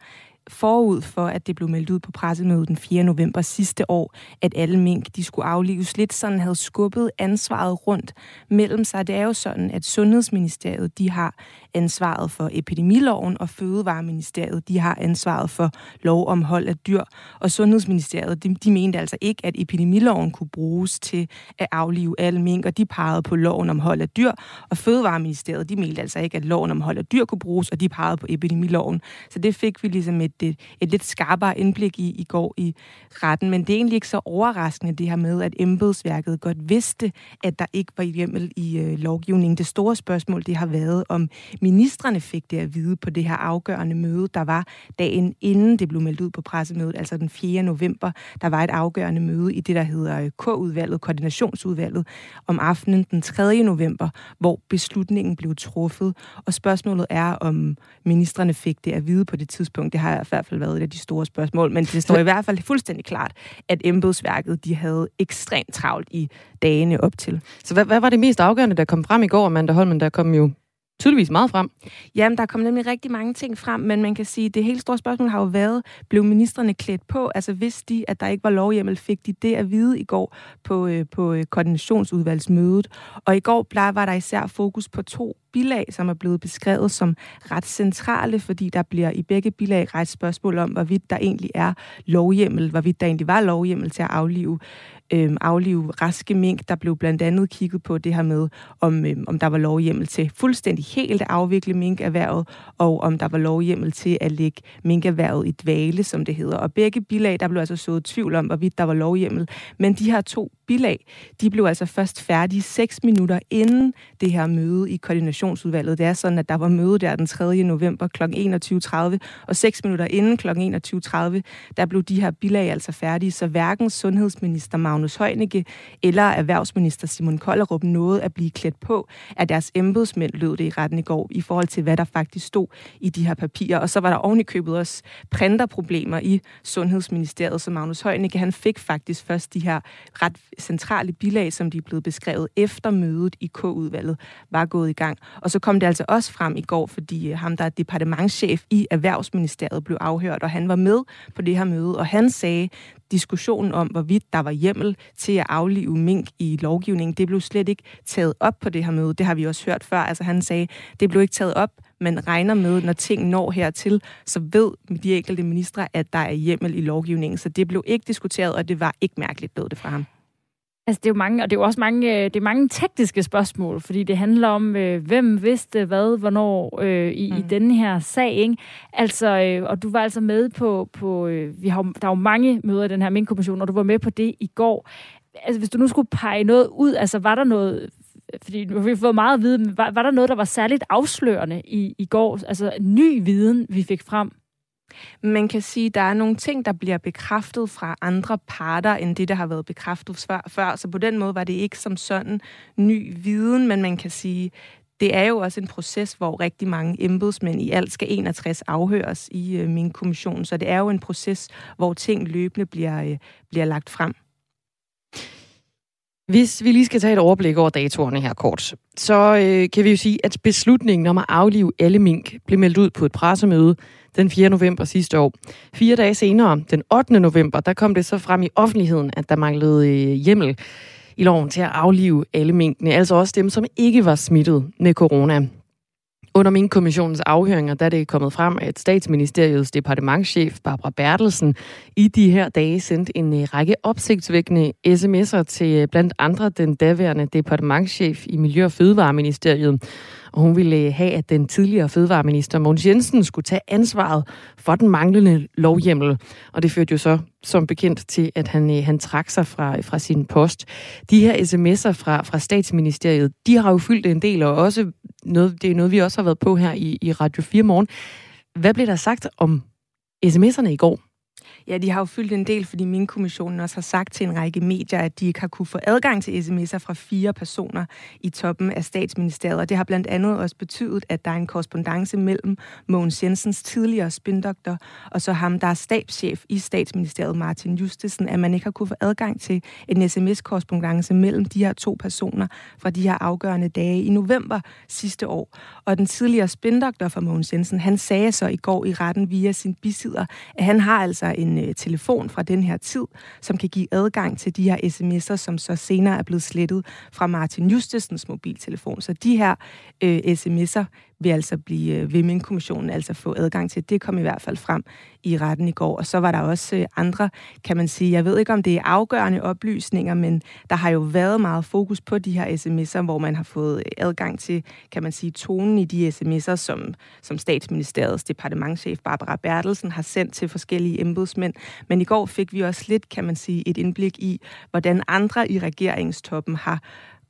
forud for, at det blev meldt ud på pressemødet den 4. november sidste år, at alle mink de skulle aflives. Lidt sådan havde skubbet ansvaret rundt mellem sig. Det er jo sådan, at Sundhedsministeriet de har ansvaret for epidemiloven, og Fødevareministeriet de har ansvaret for lov om hold af dyr. Og Sundhedsministeriet de, de mente altså ikke, at epidemiloven kunne bruges til at aflive alle mink, og de pegede på loven om hold af dyr. Og Fødevareministeriet de mente altså ikke, at loven om hold af dyr kunne bruges, og de pegede på epidemiloven. Så det fik vi ligesom et, et, et lidt skarpere indblik i i går i retten. Men det er egentlig ikke så overraskende det her med, at embedsværket godt vidste, at der ikke var hjemmel i øh, lovgivningen. Det store spørgsmål det har været, om ministerne fik det at vide på det her afgørende møde, der var dagen inden det blev meldt ud på pressemødet, altså den 4. november. Der var et afgørende møde i det, der hedder øh, K-udvalget, koordinationsudvalget, om aftenen den 3. november, hvor beslutningen blev truffet. Og spørgsmålet er, om ministerne fik det at vide på det tidspunkt. Det har i hvert fald været et af de store spørgsmål, men det står i hvert fald fuldstændig klart, at embedsværket de havde ekstremt travlt i dagene op til. Så hvad, hvad var det mest afgørende, der kom frem i går, Amanda Holmen? Der kom jo tydeligvis meget frem. Jamen, der kom nemlig rigtig mange ting frem, men man kan sige, at det helt store spørgsmål har jo været, blev ministerne klædt på? Altså, vidste de, at der ikke var lovhjemmel, fik de det at vide i går på, øh, på øh, koordinationsudvalgsmødet. Og i går var der især fokus på to bilag, som er blevet beskrevet som ret centrale, fordi der bliver i begge bilag rejst spørgsmål om, hvorvidt der egentlig er lovhjemmel, hvorvidt der egentlig var lovhjemmel til at aflive øh, aflive raske mink. Der blev blandt andet kigget på det her med, om, øh, om der var lovhjemmel til fuldstændig helt at afvikle minkerhvervet, og om der var lovhjemmel til at lægge minkerhvervet i dvale, som det hedder. Og begge bilag, der blev altså sået tvivl om, hvorvidt der var lovhjemmel. Men de her to bilag, de blev altså først færdige seks minutter inden det her møde i koordinationsudvalget. Det er sådan, at der var møde der den 3. november kl. 21.30, og seks minutter inden kl. 21.30, der blev de her bilag altså færdige, så hverken sundhedsminister Magnus Heunicke eller erhvervsminister Simon Kollerup nåede at blive klædt på af deres embedsmænd, lød det i retten i går, i forhold til, hvad der faktisk stod i de her papirer. Og så var der ovenikøbet også printerproblemer i Sundhedsministeriet, så Magnus Heunicke, han fik faktisk først de her ret centrale bilag, som de er blevet beskrevet efter mødet i K-udvalget, var gået i gang. Og så kom det altså også frem i går, fordi øh, ham, der er departementschef i Erhvervsministeriet, blev afhørt, og han var med på det her møde, og han sagde, diskussionen om, hvorvidt der var hjemmel til at aflive mink i lovgivningen, det blev slet ikke taget op på det her møde. Det har vi også hørt før. Altså han sagde, det blev ikke taget op, men regner med, når ting når hertil, så ved de enkelte ministre, at der er hjemmel i lovgivningen. Så det blev ikke diskuteret, og det var ikke mærkeligt, lød det fra ham. Altså, det er jo mange, og det er jo også mange, øh, det er mange tekniske spørgsmål, fordi det handler om, øh, hvem vidste hvad, hvornår øh, i, mm. i denne her sag, ikke? Altså, øh, og du var altså med på, på øh, vi har, der er jo mange møder i den her minkkommission, og du var med på det i går. Altså, hvis du nu skulle pege noget ud, altså, var der noget, fordi nu har vi fået meget at vide, men var, var der noget, der var særligt afslørende i, i går? Altså, ny viden, vi fik frem? Man kan sige, at der er nogle ting, der bliver bekræftet fra andre parter, end det, der har været bekræftet før. Så på den måde var det ikke som sådan ny viden, men man kan sige, det er jo også en proces, hvor rigtig mange embedsmænd i alt skal 61 afhøres i øh, min kommission. Så det er jo en proces, hvor ting løbende bliver, øh, bliver lagt frem. Hvis vi lige skal tage et overblik over datorerne her kort, så øh, kan vi jo sige, at beslutningen om at aflive alle mink blev meldt ud på et pressemøde den 4. november sidste år. Fire dage senere, den 8. november, der kom det så frem i offentligheden, at der manglede øh, hjemmel i loven til at aflive alle minkene, altså også dem, som ikke var smittet med corona. Under min kommissionens afhøringer, der er det kommet frem, at statsministeriets departementschef Barbara Bertelsen i de her dage sendte en øh, række opsigtsvækkende sms'er til øh, blandt andre den daværende departementschef i Miljø- og Fødevareministeriet, og hun ville øh, have, at den tidligere fødevareminister Mogens Jensen skulle tage ansvaret for den manglende lovhjemmel. Og det førte jo så som bekendt til, at han, øh, han trak sig fra, fra sin post. De her sms'er fra, fra statsministeriet, de har jo fyldt en del, og også noget, det er noget, vi også har været på her i, i Radio 4 morgen. Hvad blev der sagt om sms'erne i går? Ja, de har jo fyldt en del, fordi min kommissionen også har sagt til en række medier, at de ikke har kunne få adgang til sms'er fra fire personer i toppen af statsministeriet. Og det har blandt andet også betydet, at der er en korrespondence mellem Mogens Jensens tidligere spindoktor og så ham, der er stabschef i statsministeriet, Martin Justesen, at man ikke har kunne få adgang til en sms-korrespondence mellem de her to personer fra de her afgørende dage i november sidste år. Og den tidligere spindoktor for Mogens Jensen, han sagde så i går i retten via sin bisidder, at han har altså en øh, telefon fra den her tid, som kan give adgang til de her sms'er, som så senere er blevet slettet fra Martin Justesens mobiltelefon. Så de her øh, sms'er vil altså blive øh, ved min kommissionen altså få adgang til. Det kom i hvert fald frem i retten i går. Og så var der også øh, andre, kan man sige, jeg ved ikke om det er afgørende oplysninger, men der har jo været meget fokus på de her sms'er, hvor man har fået øh, adgang til, kan man sige, tonen i de sms'er, som, som statsministeriets departementchef Barbara Bertelsen har sendt til forskellige embedsmænd. Men i går fik vi også lidt, kan man sige, et indblik i, hvordan andre i regeringstoppen har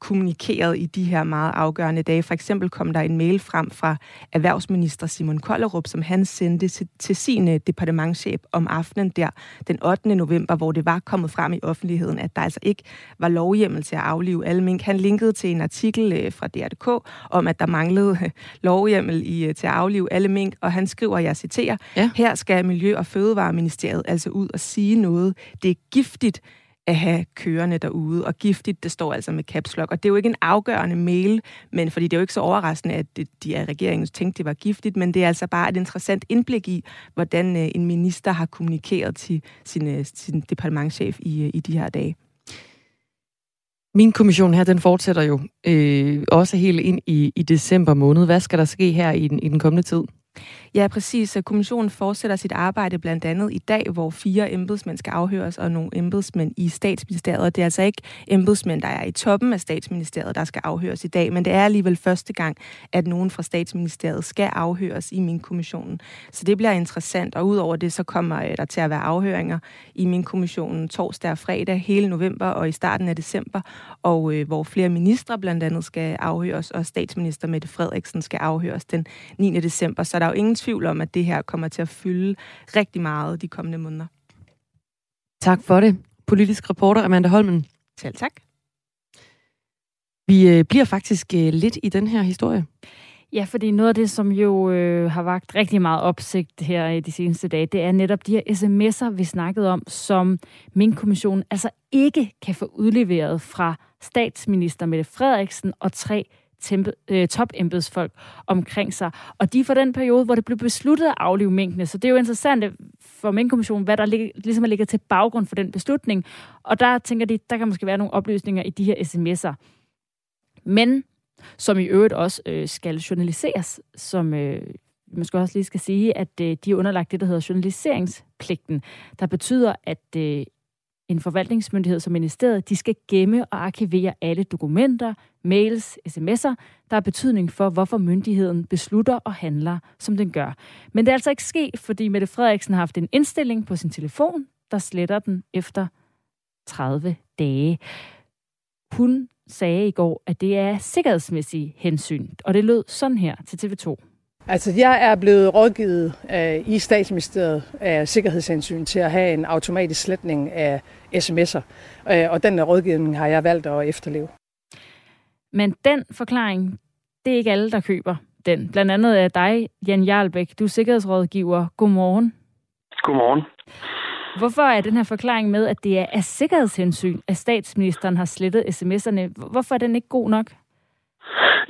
kommunikeret i de her meget afgørende dage. For eksempel kom der en mail frem fra erhvervsminister Simon Kollerup, som han sendte til, til sin øh, departementchef om aftenen der den 8. november, hvor det var kommet frem i offentligheden, at der altså ikke var lovhjemmel til at aflive alle mink. Han linkede til en artikel øh, fra DRDK om, at der manglede øh, lovhjemmel i, til at aflive alle mink, og han skriver, jeg citerer, ja. her skal Miljø- og Fødevareministeriet altså ud og sige noget. Det er giftigt, at have kørende derude. Og giftigt, det står altså med caps lock. Og det er jo ikke en afgørende mail, men fordi det er jo ikke så overraskende, at det, de af regeringen tænkte, det var giftigt, men det er altså bare et interessant indblik i, hvordan øh, en minister har kommunikeret til sin, øh, sin departementchef i, øh, i de her dage. Min kommission her, den fortsætter jo øh, også helt ind i, i december måned. Hvad skal der ske her i den, i den kommende tid? Ja, præcis. Kommissionen fortsætter sit arbejde blandt andet i dag, hvor fire embedsmænd skal afhøres, og nogle embedsmænd i statsministeriet. Det er altså ikke embedsmænd, der er i toppen af statsministeriet, der skal afhøres i dag, men det er alligevel første gang, at nogen fra statsministeriet skal afhøres i min kommissionen. Så det bliver interessant, og udover det, så kommer øh, der til at være afhøringer i min kommissionen torsdag og fredag hele november og i starten af december, og øh, hvor flere ministre blandt andet skal afhøres, og statsminister Mette Frederiksen skal afhøres den 9. december. Så der er jo ingen tvivl om, at det her kommer til at fylde rigtig meget de kommende måneder. Tak for det. Politisk reporter Amanda Holmen. Selv tak. Vi øh, bliver faktisk øh, lidt i den her historie. Ja, fordi noget af det, som jo øh, har vagt rigtig meget opsigt her i de seneste dage, det er netop de her sms'er, vi snakkede om, som min kommission altså ikke kan få udleveret fra statsminister Mette Frederiksen og tre tempe, øh, topembedsfolk omkring sig. Og de er for den periode, hvor det blev besluttet at aflive minkene. Så det er jo interessant for Minkkommissionen, hvad der ligger, ligesom ligger til baggrund for den beslutning. Og der tænker de, der kan måske være nogle oplysninger i de her sms'er. Men som i øvrigt også øh, skal journaliseres, som øh, man skal også lige skal sige, at øh, de er underlagt det, der hedder journaliseringspligten, der betyder, at øh, en forvaltningsmyndighed som ministeriet, de skal gemme og arkivere alle dokumenter, mails, sms'er, der har betydning for, hvorfor myndigheden beslutter og handler, som den gør. Men det er altså ikke sket, fordi Mette Frederiksen har haft en indstilling på sin telefon, der sletter den efter 30 dage. Hun sagde i går, at det er sikkerhedsmæssige hensyn, og det lød sådan her til TV2. Altså, jeg er blevet rådgivet uh, i statsministeriet af sikkerhedshensyn til at have en automatisk sletning af sms'er, uh, og den rådgivning har jeg valgt at efterleve. Men den forklaring, det er ikke alle, der køber den. Blandt andet er dig, Jan Jarlbæk. Du er sikkerhedsrådgiver. Godmorgen. Godmorgen. Hvorfor er den her forklaring med, at det er af sikkerhedshensyn, at statsministeren har slettet sms'erne? Hvorfor er den ikke god nok?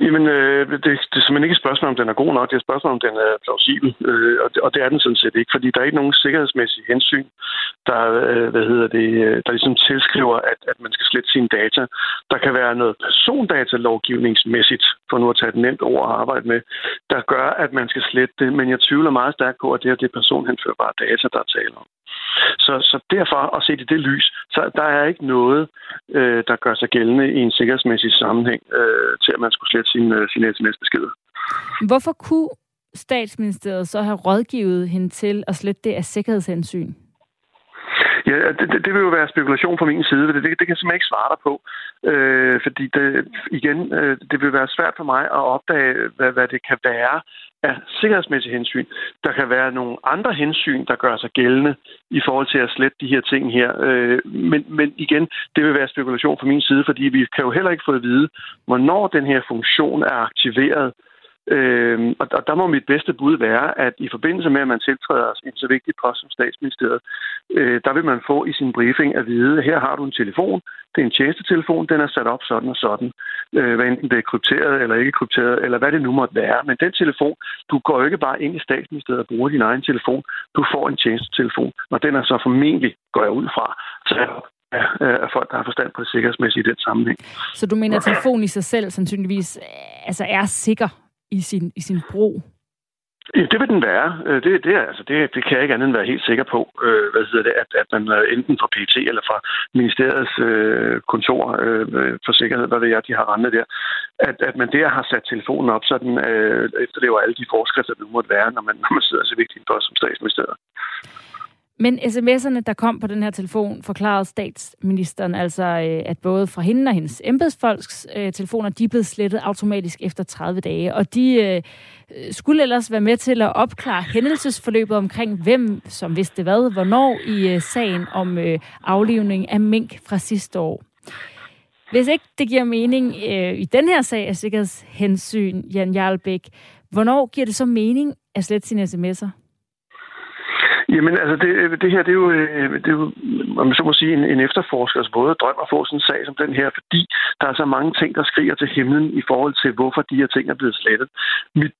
Jamen, øh, det, det er simpelthen ikke et spørgsmål, om den er god nok. Det er et spørgsmål, om den er plausibel. Øh, og, det, og det er den sådan set ikke, fordi der er ikke nogen sikkerhedsmæssige hensyn, der, øh, hvad hedder det, øh, der ligesom tilskriver, at, at man skal slette sine data. Der kan være noget persondatalovgivningsmæssigt, for nu at tage et nemt ord at arbejde med, der gør, at man skal slette det. Men jeg tvivler meget stærkt på, at det her det er personhenførbare data, der er tale om. Så, så derfor, at se i det lys, så der er ikke noget, øh, der gør sig gældende i en sikkerhedsmæssig sammenhæng øh, til, at man skulle slette sin, øh, sin sms-beskeder. Hvorfor kunne statsministeriet så have rådgivet hende til at slette det af sikkerhedshensyn? Ja, det, det, det vil jo være spekulation fra min side, det, det, det kan jeg simpelthen ikke svare dig på. Øh, fordi det, igen, øh, det vil være svært for mig at opdage, hvad, hvad det kan være af sikkerhedsmæssige hensyn. Der kan være nogle andre hensyn, der gør sig gældende i forhold til at slette de her ting her. Øh, men, men igen, det vil være spekulation fra min side, fordi vi kan jo heller ikke få at vide, hvornår den her funktion er aktiveret. Øh, og, og der må mit bedste bud være, at i forbindelse med, at man tiltræder en så vigtig post som statsministeriet, øh, der vil man få i sin briefing at vide, her har du en telefon, det er en tjenestetelefon, den er sat op sådan og sådan, øh, hvad enten det er krypteret eller ikke krypteret, eller hvad det nu måtte være. Men den telefon, du går jo ikke bare ind i statsministeriet og bruger din egen telefon, du får en tjenestetelefon, og den er så formentlig, går jeg ud fra, så af folk, der har forstand på det sikkerhedsmæssige i den sammenhæng. Så du mener, at telefonen i sig selv sandsynligvis øh, altså er sikker i sin, i sin brug? Ja, det vil den være. Øh, det, det, altså, det, det kan jeg ikke andet end være helt sikker på, øh, hvad hedder det, at, at man øh, enten fra PT eller fra ministeriets øh, kontor øh, øh for sikkerhed, hvad det er, de har rendet der, at, at man der har sat telefonen op, så den øh, efterlever alle de forskrifter, der måtte være, når man, når man sidder så vigtigt på som statsministeriet. Men sms'erne, der kom på den her telefon, forklarede statsministeren altså, øh, at både fra hende og hendes embedsfolks øh, telefoner, de er blevet slettet automatisk efter 30 dage. Og de øh, øh, skulle ellers være med til at opklare hændelsesforløbet omkring, hvem som vidste hvad, hvornår i øh, sagen om øh, aflivning af mink fra sidste år. Hvis ikke det giver mening øh, i den her sag af sikkerhedshensyn, Jan Jarlbæk, hvornår giver det så mening at slette sine sms'er? Jamen, altså, det, det her, det er jo, øh, det er jo om man så må sige, en, en efterforskers både drøm at få sådan en sag som den her, fordi der er så mange ting, der skriger til himlen i forhold til, hvorfor de her ting er blevet slettet. Mit,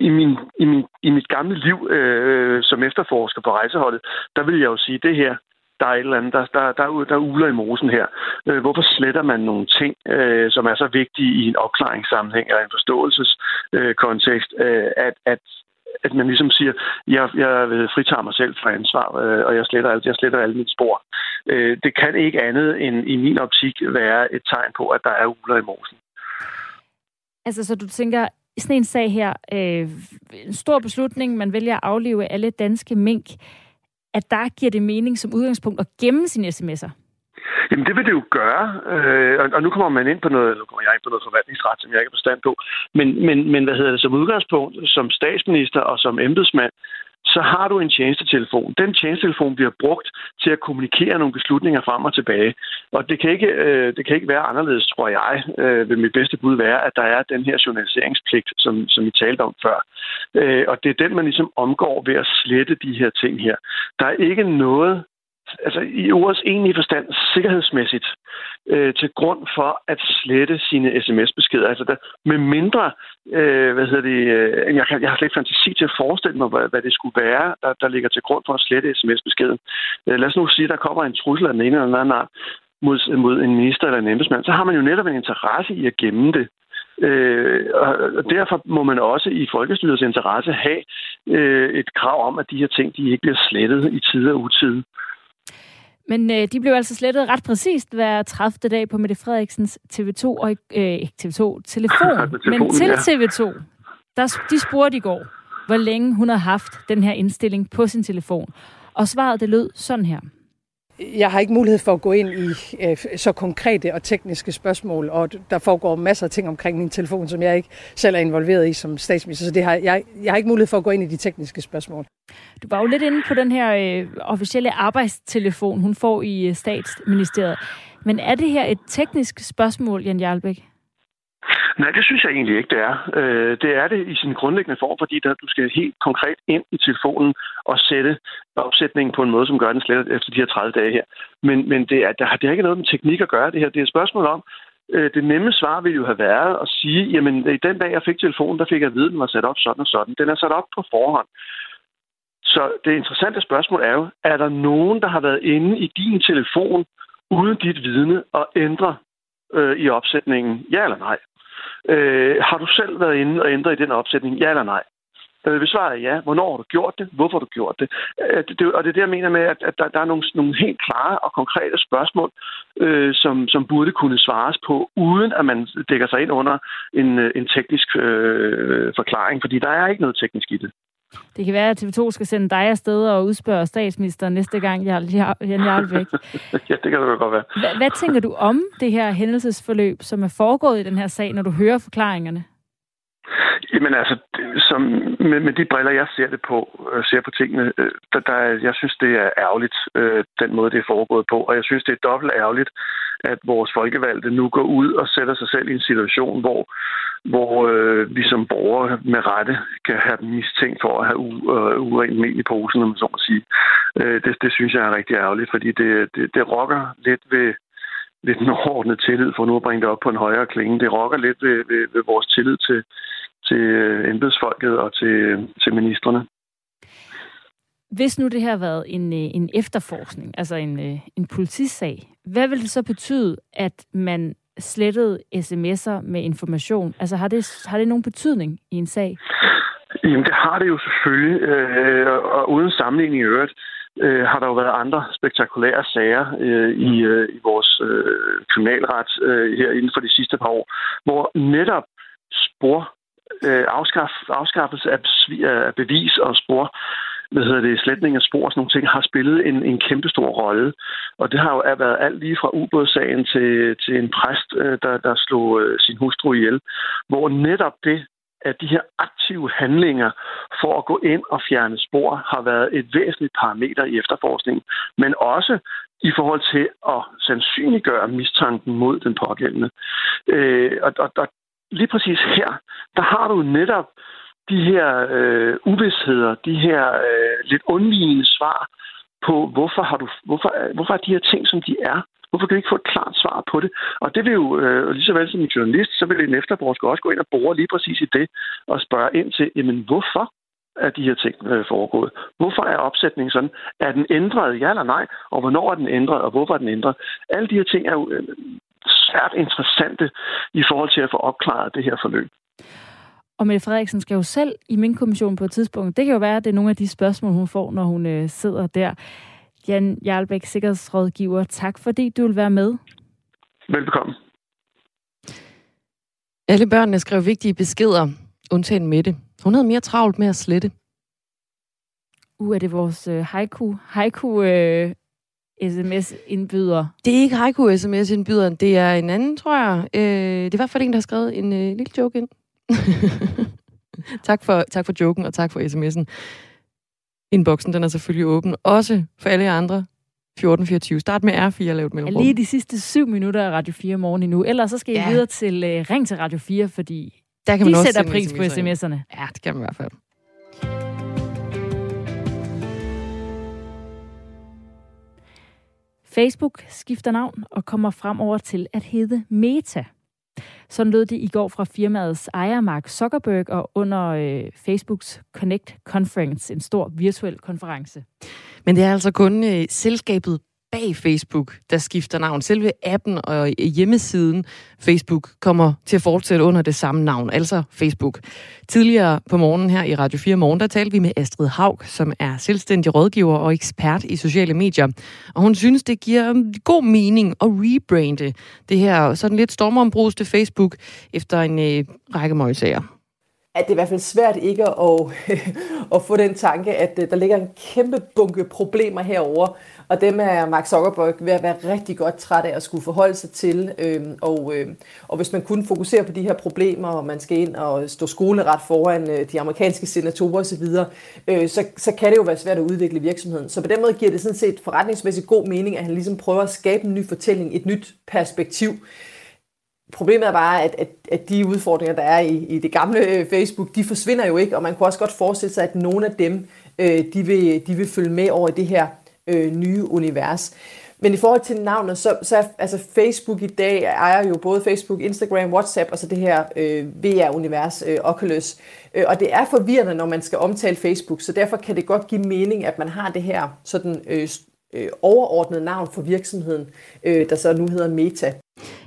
i, min, i, min, I mit gamle liv øh, som efterforsker på rejseholdet, der vil jeg jo sige, det her, der er et eller andet, der, der, der, der uler i mosen her. Øh, hvorfor sletter man nogle ting, øh, som er så vigtige i en opklaringssammenhæng eller en forståelseskontekst, øh, at, at at man ligesom siger, jeg, jeg øh, fritager mig selv fra ansvar, øh, og jeg sletter, alt, jeg sletter alle mine spor. Øh, det kan ikke andet end i min optik være et tegn på, at der er uler i mosen. Altså, så du tænker, sådan en sag her, øh, en stor beslutning, man vælger at aflive alle danske mink, at der giver det mening som udgangspunkt at gemme sine sms'er? Jamen, det vil det jo gøre. Øh, og, og nu kommer man ind på noget, nu kommer jeg ind på noget forvaltningsret, som jeg ikke har forstand på. Men, men, men hvad hedder det, som udgangspunkt, som statsminister og som embedsmand, så har du en tjenestetelefon. Den tjenestetelefon bliver brugt til at kommunikere nogle beslutninger frem og tilbage. Og det kan ikke, øh, det kan ikke være anderledes, tror jeg, øh, vil mit bedste bud være, at der er den her journaliseringspligt, som, som vi talte om før. Øh, og det er den, man ligesom omgår ved at slette de her ting her. Der er ikke noget altså i ordets egentlige forstand sikkerhedsmæssigt øh, til grund for at slette sine sms-beskeder. Altså der, med mindre, øh, hvad hedder det, øh, jeg, kan, jeg har slet ikke fantasi til at forestille mig, hvad, hvad det skulle være, der, der ligger til grund for at slette sms-beskeden. Øh, lad os nu sige, at der kommer en trussel af den ene eller anden art mod, mod en minister eller en embedsmand, så har man jo netop en interesse i at gemme det. Øh, og derfor må man også i folkestyrets interesse have øh, et krav om, at de her ting de ikke bliver slettet i tid og utid. Men øh, de blev altså slettet ret præcist hver 30. dag på Mette Frederiksens TV2, og øh, ikke TV2, telefon. <laughs> Men til TV2, der, de spurgte i går, hvor længe hun har haft den her indstilling på sin telefon. Og svaret det lød sådan her. Jeg har ikke mulighed for at gå ind i øh, så konkrete og tekniske spørgsmål, og der foregår masser af ting omkring min telefon, som jeg ikke selv er involveret i som statsminister, så det har, jeg, jeg har ikke mulighed for at gå ind i de tekniske spørgsmål. Du var jo lidt inde på den her øh, officielle arbejdstelefon, hun får i øh, statsministeriet. Men er det her et teknisk spørgsmål, Jan Jarlbæk? Nej, det synes jeg egentlig ikke, det er. Øh, det er det i sin grundlæggende form, fordi der, du skal helt konkret ind i telefonen og sætte opsætningen på en måde, som gør den slet efter de her 30 dage her. Men, men det, er, der det har ikke noget med teknik at gøre det her. Det er et spørgsmål om, øh, det nemme svar ville jo have været at sige, jamen i den dag, jeg fik telefonen, der fik jeg at vide, at den var sat op sådan og sådan. Den er sat op på forhånd. Så det interessante spørgsmål er jo, er der nogen, der har været inde i din telefon uden dit vidne og ændre øh, i opsætningen? Ja eller nej? Øh, har du selv været inde og ændret i den opsætning? Ja eller nej? Øh, hvis svaret er ja, hvornår har du gjort det? Hvorfor har du gjort det? Øh, det, det og det er det, jeg mener med, at, at der, der er nogle, nogle helt klare og konkrete spørgsmål, øh, som, som burde kunne svares på, uden at man dækker sig ind under en, øh, en teknisk øh, forklaring, fordi der er ikke noget teknisk i det. Det kan være, at TV2 skal sende dig afsted og udspørge statsministeren næste gang, Jan Jarlbæk. <laughs> ja, det kan det godt være. Hvad, hvad tænker du om det her hændelsesforløb, som er foregået i den her sag, når du hører forklaringerne? Jamen altså, som, med, med de briller, jeg ser det på, øh, ser på tingene, øh, der, der, jeg synes, det er ærgerligt, øh, den måde, det er foregået på. Og jeg synes, det er dobbelt ærgerligt, at vores folkevalgte nu går ud og sætter sig selv i en situation, hvor, hvor øh, vi som borgere med rette kan have dem mistænkt for at have u, øh, urent mel i posen, om så må sige. Øh, det, det synes jeg er rigtig ærgerligt, fordi det, det, det rokker lidt ved, ved den overordnede tillid, for nu at bringe det op på en højere klinge. Det rokker lidt ved, ved, ved vores tillid til, til øh, embedsfolket og til, til ministerne. Hvis nu det her har været en, øh, en efterforskning, altså en, øh, en politisag, hvad vil det så betyde, at man slettede sms'er med information? Altså har det, har det nogen betydning i en sag? Jamen det har det jo selvfølgelig, øh, og uden sammenligning i øvrigt, øh, har der jo været andre spektakulære sager øh, i, øh, i vores øh, kriminalret øh, her inden for de sidste par år, hvor netop spor øh, afskaff, afskaffelse af, øh, af bevis og spor, hvad hedder det, sletning af spor og sådan nogle ting, har spillet en, en kæmpe stor rolle. Og det har jo været alt lige fra ubådssagen til, til en præst, øh, der, der slog øh, sin hustru ihjel, hvor netop det, at de her aktive handlinger for at gå ind og fjerne spor har været et væsentligt parameter i efterforskningen, men også i forhold til at sandsynliggøre mistanken mod den pågældende. Øh, og, og, og lige præcis her, der har du netop de her øh, uvidsheder, de her øh, lidt undvigende svar på, hvorfor, har du, hvorfor, øh, hvorfor er de her ting, som de er. Hvorfor kan du ikke få et klart svar på det? Og det vil jo, øh, lige så vel som en journalist, så vil en efterforsker også gå ind og bore lige præcis i det, og spørge ind til, jamen hvorfor er de her ting øh, foregået? Hvorfor er opsætningen sådan? Er den ændret, ja eller nej? Og hvornår er den ændret, og hvorfor er den ændret? Alle de her ting er jo øh, svært interessante i forhold til at få opklaret det her forløb. Og Mette Frederiksen skal jo selv i min kommission på et tidspunkt. Det kan jo være, at det er nogle af de spørgsmål, hun får, når hun øh, sidder der. Jan Jarlbæk, sikkerhedsrådgiver, tak fordi du vil være med. Velbekomme. Alle børnene skrev vigtige beskeder, undtagen Mette. Hun havde mere travlt med at slette. Uh, er det vores øh, haiku, haiku øh, sms-indbyder? Det er ikke haiku sms-indbyderen, det er en anden, tror jeg. Øh, det er i hvert fald en, der har skrevet en øh, lille joke ind. <laughs> tak, for, tak for joken, og tak for sms'en. Inboxen, den er selvfølgelig åben. Også for alle jer andre. 1424. Start med R4 og lav et mellemrum. Lige de sidste syv minutter af Radio 4 morgen endnu. Ellers så skal I ja. videre til uh, Ring til Radio 4, fordi Der kan man de også sætter pris på sms'erne. Ja, det kan man i hvert fald. Facebook skifter navn og kommer fremover til at hedde Meta. Sådan lød det i går fra firmaets ejer Mark Zuckerberg og under øh, Facebooks Connect Conference, en stor virtuel konference. Men det er altså kun øh, selskabet bag Facebook, der skifter navn. Selve appen og hjemmesiden Facebook kommer til at fortsætte under det samme navn, altså Facebook. Tidligere på morgenen her i Radio 4 Morgen, der talte vi med Astrid Haug, som er selvstændig rådgiver og ekspert i sociale medier. Og hun synes, det giver god mening at rebrande det her sådan lidt stormombruste Facebook efter en øh, række møgsager at det er i hvert fald svært ikke at, <laughs> øh, at få den tanke, at øh, der ligger en kæmpe bunke problemer herover, og dem er Mark Zuckerberg ved at være rigtig godt træt af at skulle forholde sig til. Øhm, og, øh, og hvis man kun fokuserer på de her problemer, og man skal ind og stå skoleret foran de amerikanske senatorer osv., øh, så, så kan det jo være svært at udvikle virksomheden. Så på den måde giver det sådan set forretningsmæssigt god mening, at han ligesom prøver at skabe en ny fortælling, et nyt perspektiv. Problemet er bare, at, at, at de udfordringer, der er i, i det gamle øh, Facebook, de forsvinder jo ikke, og man kunne også godt forestille sig, at nogle af dem, øh, de, vil, de vil følge med over i det her øh, nye univers. Men i forhold til navnet, så, så er, altså Facebook i dag ejer jo både Facebook, Instagram, WhatsApp og så det her øh, VR-univers, øh, Oculus. Øh, og det er forvirrende, når man skal omtale Facebook, så derfor kan det godt give mening, at man har det her sådan øh, øh, overordnet navn for virksomheden, øh, der så nu hedder Meta.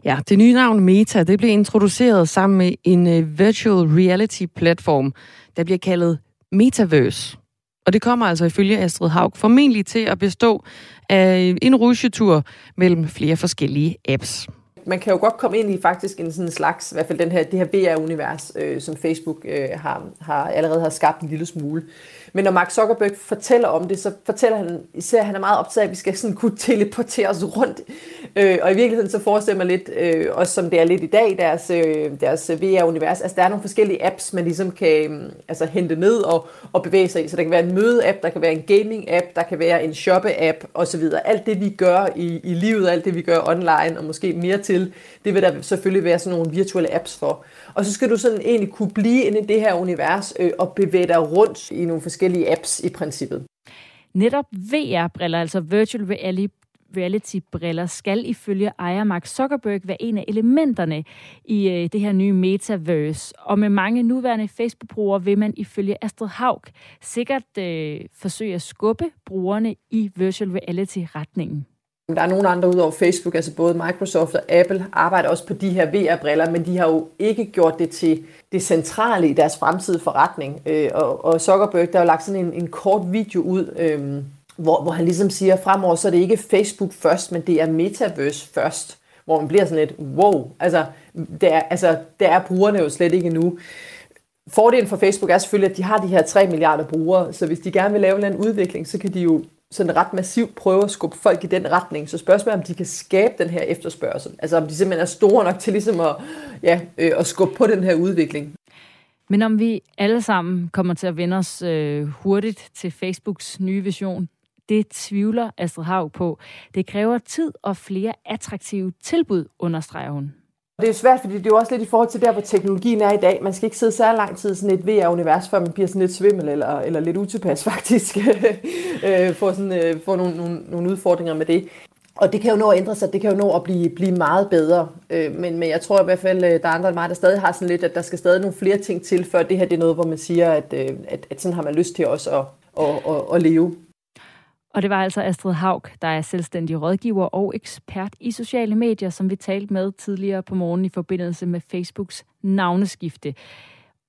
Ja, det nye navn Meta, det blev introduceret sammen med en uh, virtual reality platform, der bliver kaldet Metaverse. Og det kommer altså ifølge Astrid Haug formentlig til at bestå af en rusjetur mellem flere forskellige apps. Man kan jo godt komme ind i faktisk en sådan slags, i hvert fald den her, det her VR-univers, øh, som Facebook øh, har, har allerede har skabt en lille smule. Men når Mark Zuckerberg fortæller om det, så fortæller han især, at han er meget optaget af, at vi skal sådan kunne teleportere os rundt. Øh, og i virkeligheden så forestiller man lidt, øh, også som det er lidt i dag, deres, øh, deres VR-univers, altså der er nogle forskellige apps, man ligesom kan øh, altså, hente ned og, og bevæge sig i. Så der kan være en møde-app, der kan være en gaming-app, der kan være en shoppe-app osv. Alt det, vi gør i, i livet, alt det, vi gør online, og måske mere til, det vil der selvfølgelig være sådan nogle virtuelle apps for. Og så skal du sådan egentlig kunne blive inde i det her univers øh, og bevæge dig rundt i nogle forskellige apps i princippet. Netop VR-briller, altså virtual reality reality-briller skal ifølge ejer Mark Zuckerberg være en af elementerne i øh, det her nye metaverse. Og med mange nuværende Facebook-brugere vil man ifølge Astrid Haug sikkert øh, forsøge at skubbe brugerne i virtual reality-retningen. Der er nogle andre ud over Facebook, altså både Microsoft og Apple arbejder også på de her VR-briller, men de har jo ikke gjort det til det centrale i deres fremtidige forretning. Øh, og, og Zuckerberg, der har jo lagt sådan en, en kort video ud, øhm, hvor, hvor han ligesom siger, at fremover så er det ikke Facebook først, men det er Metaverse først. Hvor man bliver sådan lidt, wow, altså der, altså, der er brugerne jo slet ikke nu. Fordelen for Facebook er selvfølgelig, at de har de her 3 milliarder brugere, så hvis de gerne vil lave en udvikling, så kan de jo sådan ret massivt prøve at skubbe folk i den retning. Så spørgsmålet er, om de kan skabe den her efterspørgsel. Altså om de simpelthen er store nok til ligesom at, ja, øh, at skubbe på den her udvikling. Men om vi alle sammen kommer til at vende os øh, hurtigt til Facebooks nye vision, det tvivler Astrid Haug på. Det kræver tid og flere attraktive tilbud, understreger hun. Det er svært, fordi det er jo også lidt i forhold til der, hvor teknologien er i dag. Man skal ikke sidde så lang tid i sådan et VR-univers, før man bliver sådan lidt svimmel eller, eller lidt utilpas <laughs> faktisk. <laughs> Øh, for sådan, øh, for nogle, nogle, nogle udfordringer med det. Og det kan jo nå at ændre sig, det kan jo nå at blive, blive meget bedre. Øh, men, men jeg tror i hvert fald, øh, der er andre end mig, der stadig har sådan lidt, at der skal stadig nogle flere ting til, før det her det er noget, hvor man siger, at, øh, at, at sådan har man lyst til også at, at, at, at leve. Og det var altså Astrid Haug, der er selvstændig rådgiver og ekspert i sociale medier, som vi talte med tidligere på morgen i forbindelse med Facebooks navneskifte.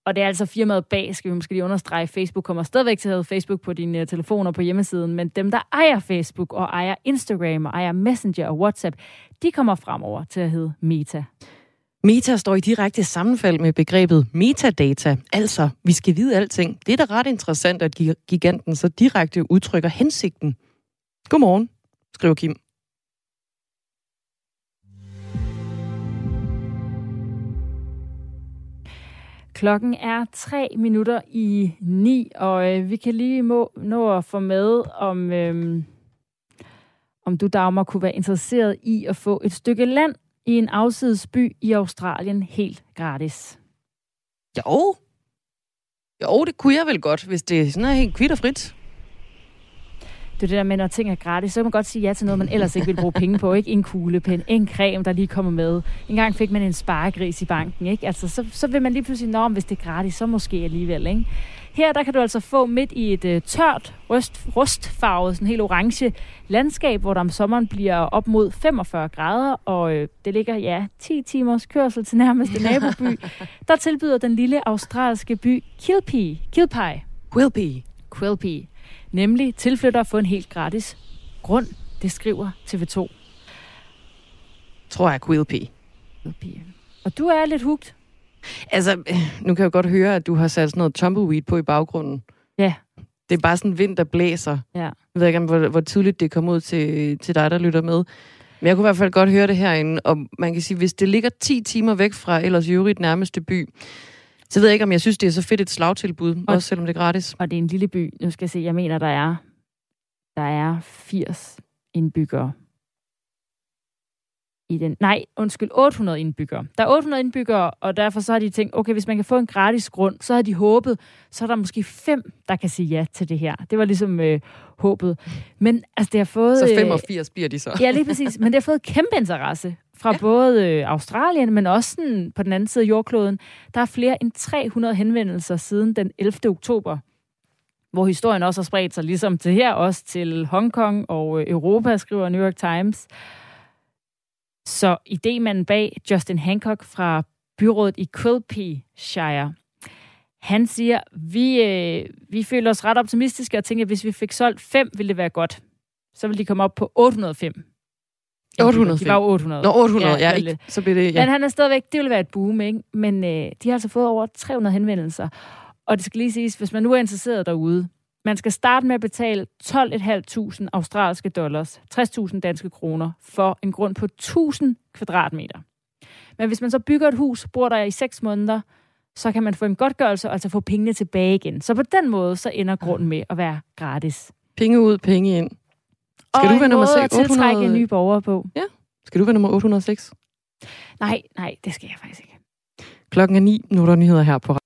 Og det er altså firmaet bag, skal vi måske lige understrege. Facebook kommer stadigvæk til at have Facebook på dine øh, telefoner på hjemmesiden, men dem, der ejer Facebook og ejer Instagram og ejer Messenger og WhatsApp, de kommer fremover til at hedde Meta. Meta står i direkte sammenfald med begrebet metadata, altså vi skal vide alting. Det er da ret interessant, at giganten så direkte udtrykker hensigten. Godmorgen, skriver Kim. Klokken er tre minutter i ni, og øh, vi kan lige må, nå at få med, om, øh, om du, Dagmar, kunne være interesseret i at få et stykke land i en afsidesby i Australien helt gratis? Jo. Jo, det kunne jeg vel godt, hvis det sådan er helt kvitt og frit. Det er det der med, når ting er gratis, så kan man godt sige ja til noget, man ellers ikke vil bruge penge på. Ikke en kuglepen, en creme, der lige kommer med. En gang fik man en sparegris i banken. Ikke? Altså, så, så vil man lige pludselig, nå, hvis det er gratis, så måske alligevel. Ikke? Her der kan du altså få midt i et uh, tørt, rust, rustfarvet, sådan helt orange landskab, hvor der om sommeren bliver op mod 45 grader, og uh, det ligger, ja, 10 timers kørsel til nærmeste <laughs> naboby. Der tilbyder den lille australske by Quilpie, Quilpie, Quilpie, Quilpie, nemlig tilflytter at få en helt gratis grund, det skriver TV2. Tror jeg Quilpie. Quilpie. Og du er lidt hugt. Altså, nu kan jeg godt høre, at du har sat sådan noget tumbleweed på i baggrunden. Ja. Det er bare sådan vind, der blæser. Ja. Jeg ved ikke, hvor, hvor tydeligt det kommer ud til, til dig, der lytter med. Men jeg kunne i hvert fald godt høre det herinde, og man kan sige, hvis det ligger 10 timer væk fra ellers øvrigt nærmeste by, så ved jeg ikke, om jeg synes, det er så fedt et slagtilbud, og, også selvom det er gratis. Og det er en lille by. Nu skal jeg se, jeg mener, der er, der er 80 indbyggere i den. Nej, undskyld, 800 indbyggere. Der er 800 indbyggere, og derfor så har de tænkt, okay, hvis man kan få en gratis grund, så har de håbet, så er der måske fem, der kan sige ja til det her. Det var ligesom øh, håbet. Men altså, det har fået... Så 85 bliver de så. ja, lige præcis. Men det har fået kæmpe interesse fra ja. både øh, Australien, men også sådan, på den anden side af jordkloden. Der er flere end 300 henvendelser siden den 11. oktober hvor historien også har spredt sig, ligesom til her, også til Hongkong og øh, Europa, skriver New York Times. Så idémanden bag Justin Hancock fra byrådet i Quilpie Shire, han siger, vi, øh, vi føler os ret optimistiske og tænker, at hvis vi fik solgt fem, ville det være godt. Så ville de komme op på 805. 800. De var jo 800. Nå, 800, ja, er ikke, så bliver det... Ja. Men han er stadigvæk, det vil være et boom, ikke? Men øh, de har altså fået over 300 henvendelser. Og det skal lige siges, hvis man nu er interesseret derude, man skal starte med at betale 12.500 australske dollars, 60.000 danske kroner, for en grund på 1000 kvadratmeter. Men hvis man så bygger et hus, bor der i 6 måneder, så kan man få en godtgørelse og altså få pengene tilbage igen. Så på den måde, så ender grunden med at være gratis. Penge ud, penge ind. Skal og du være nummer måde 6? at tiltrække nye borgere på. Ja. Skal du være nummer 806? Nej, nej, det skal jeg faktisk ikke. Klokken er 9. Nu er der nyheder her på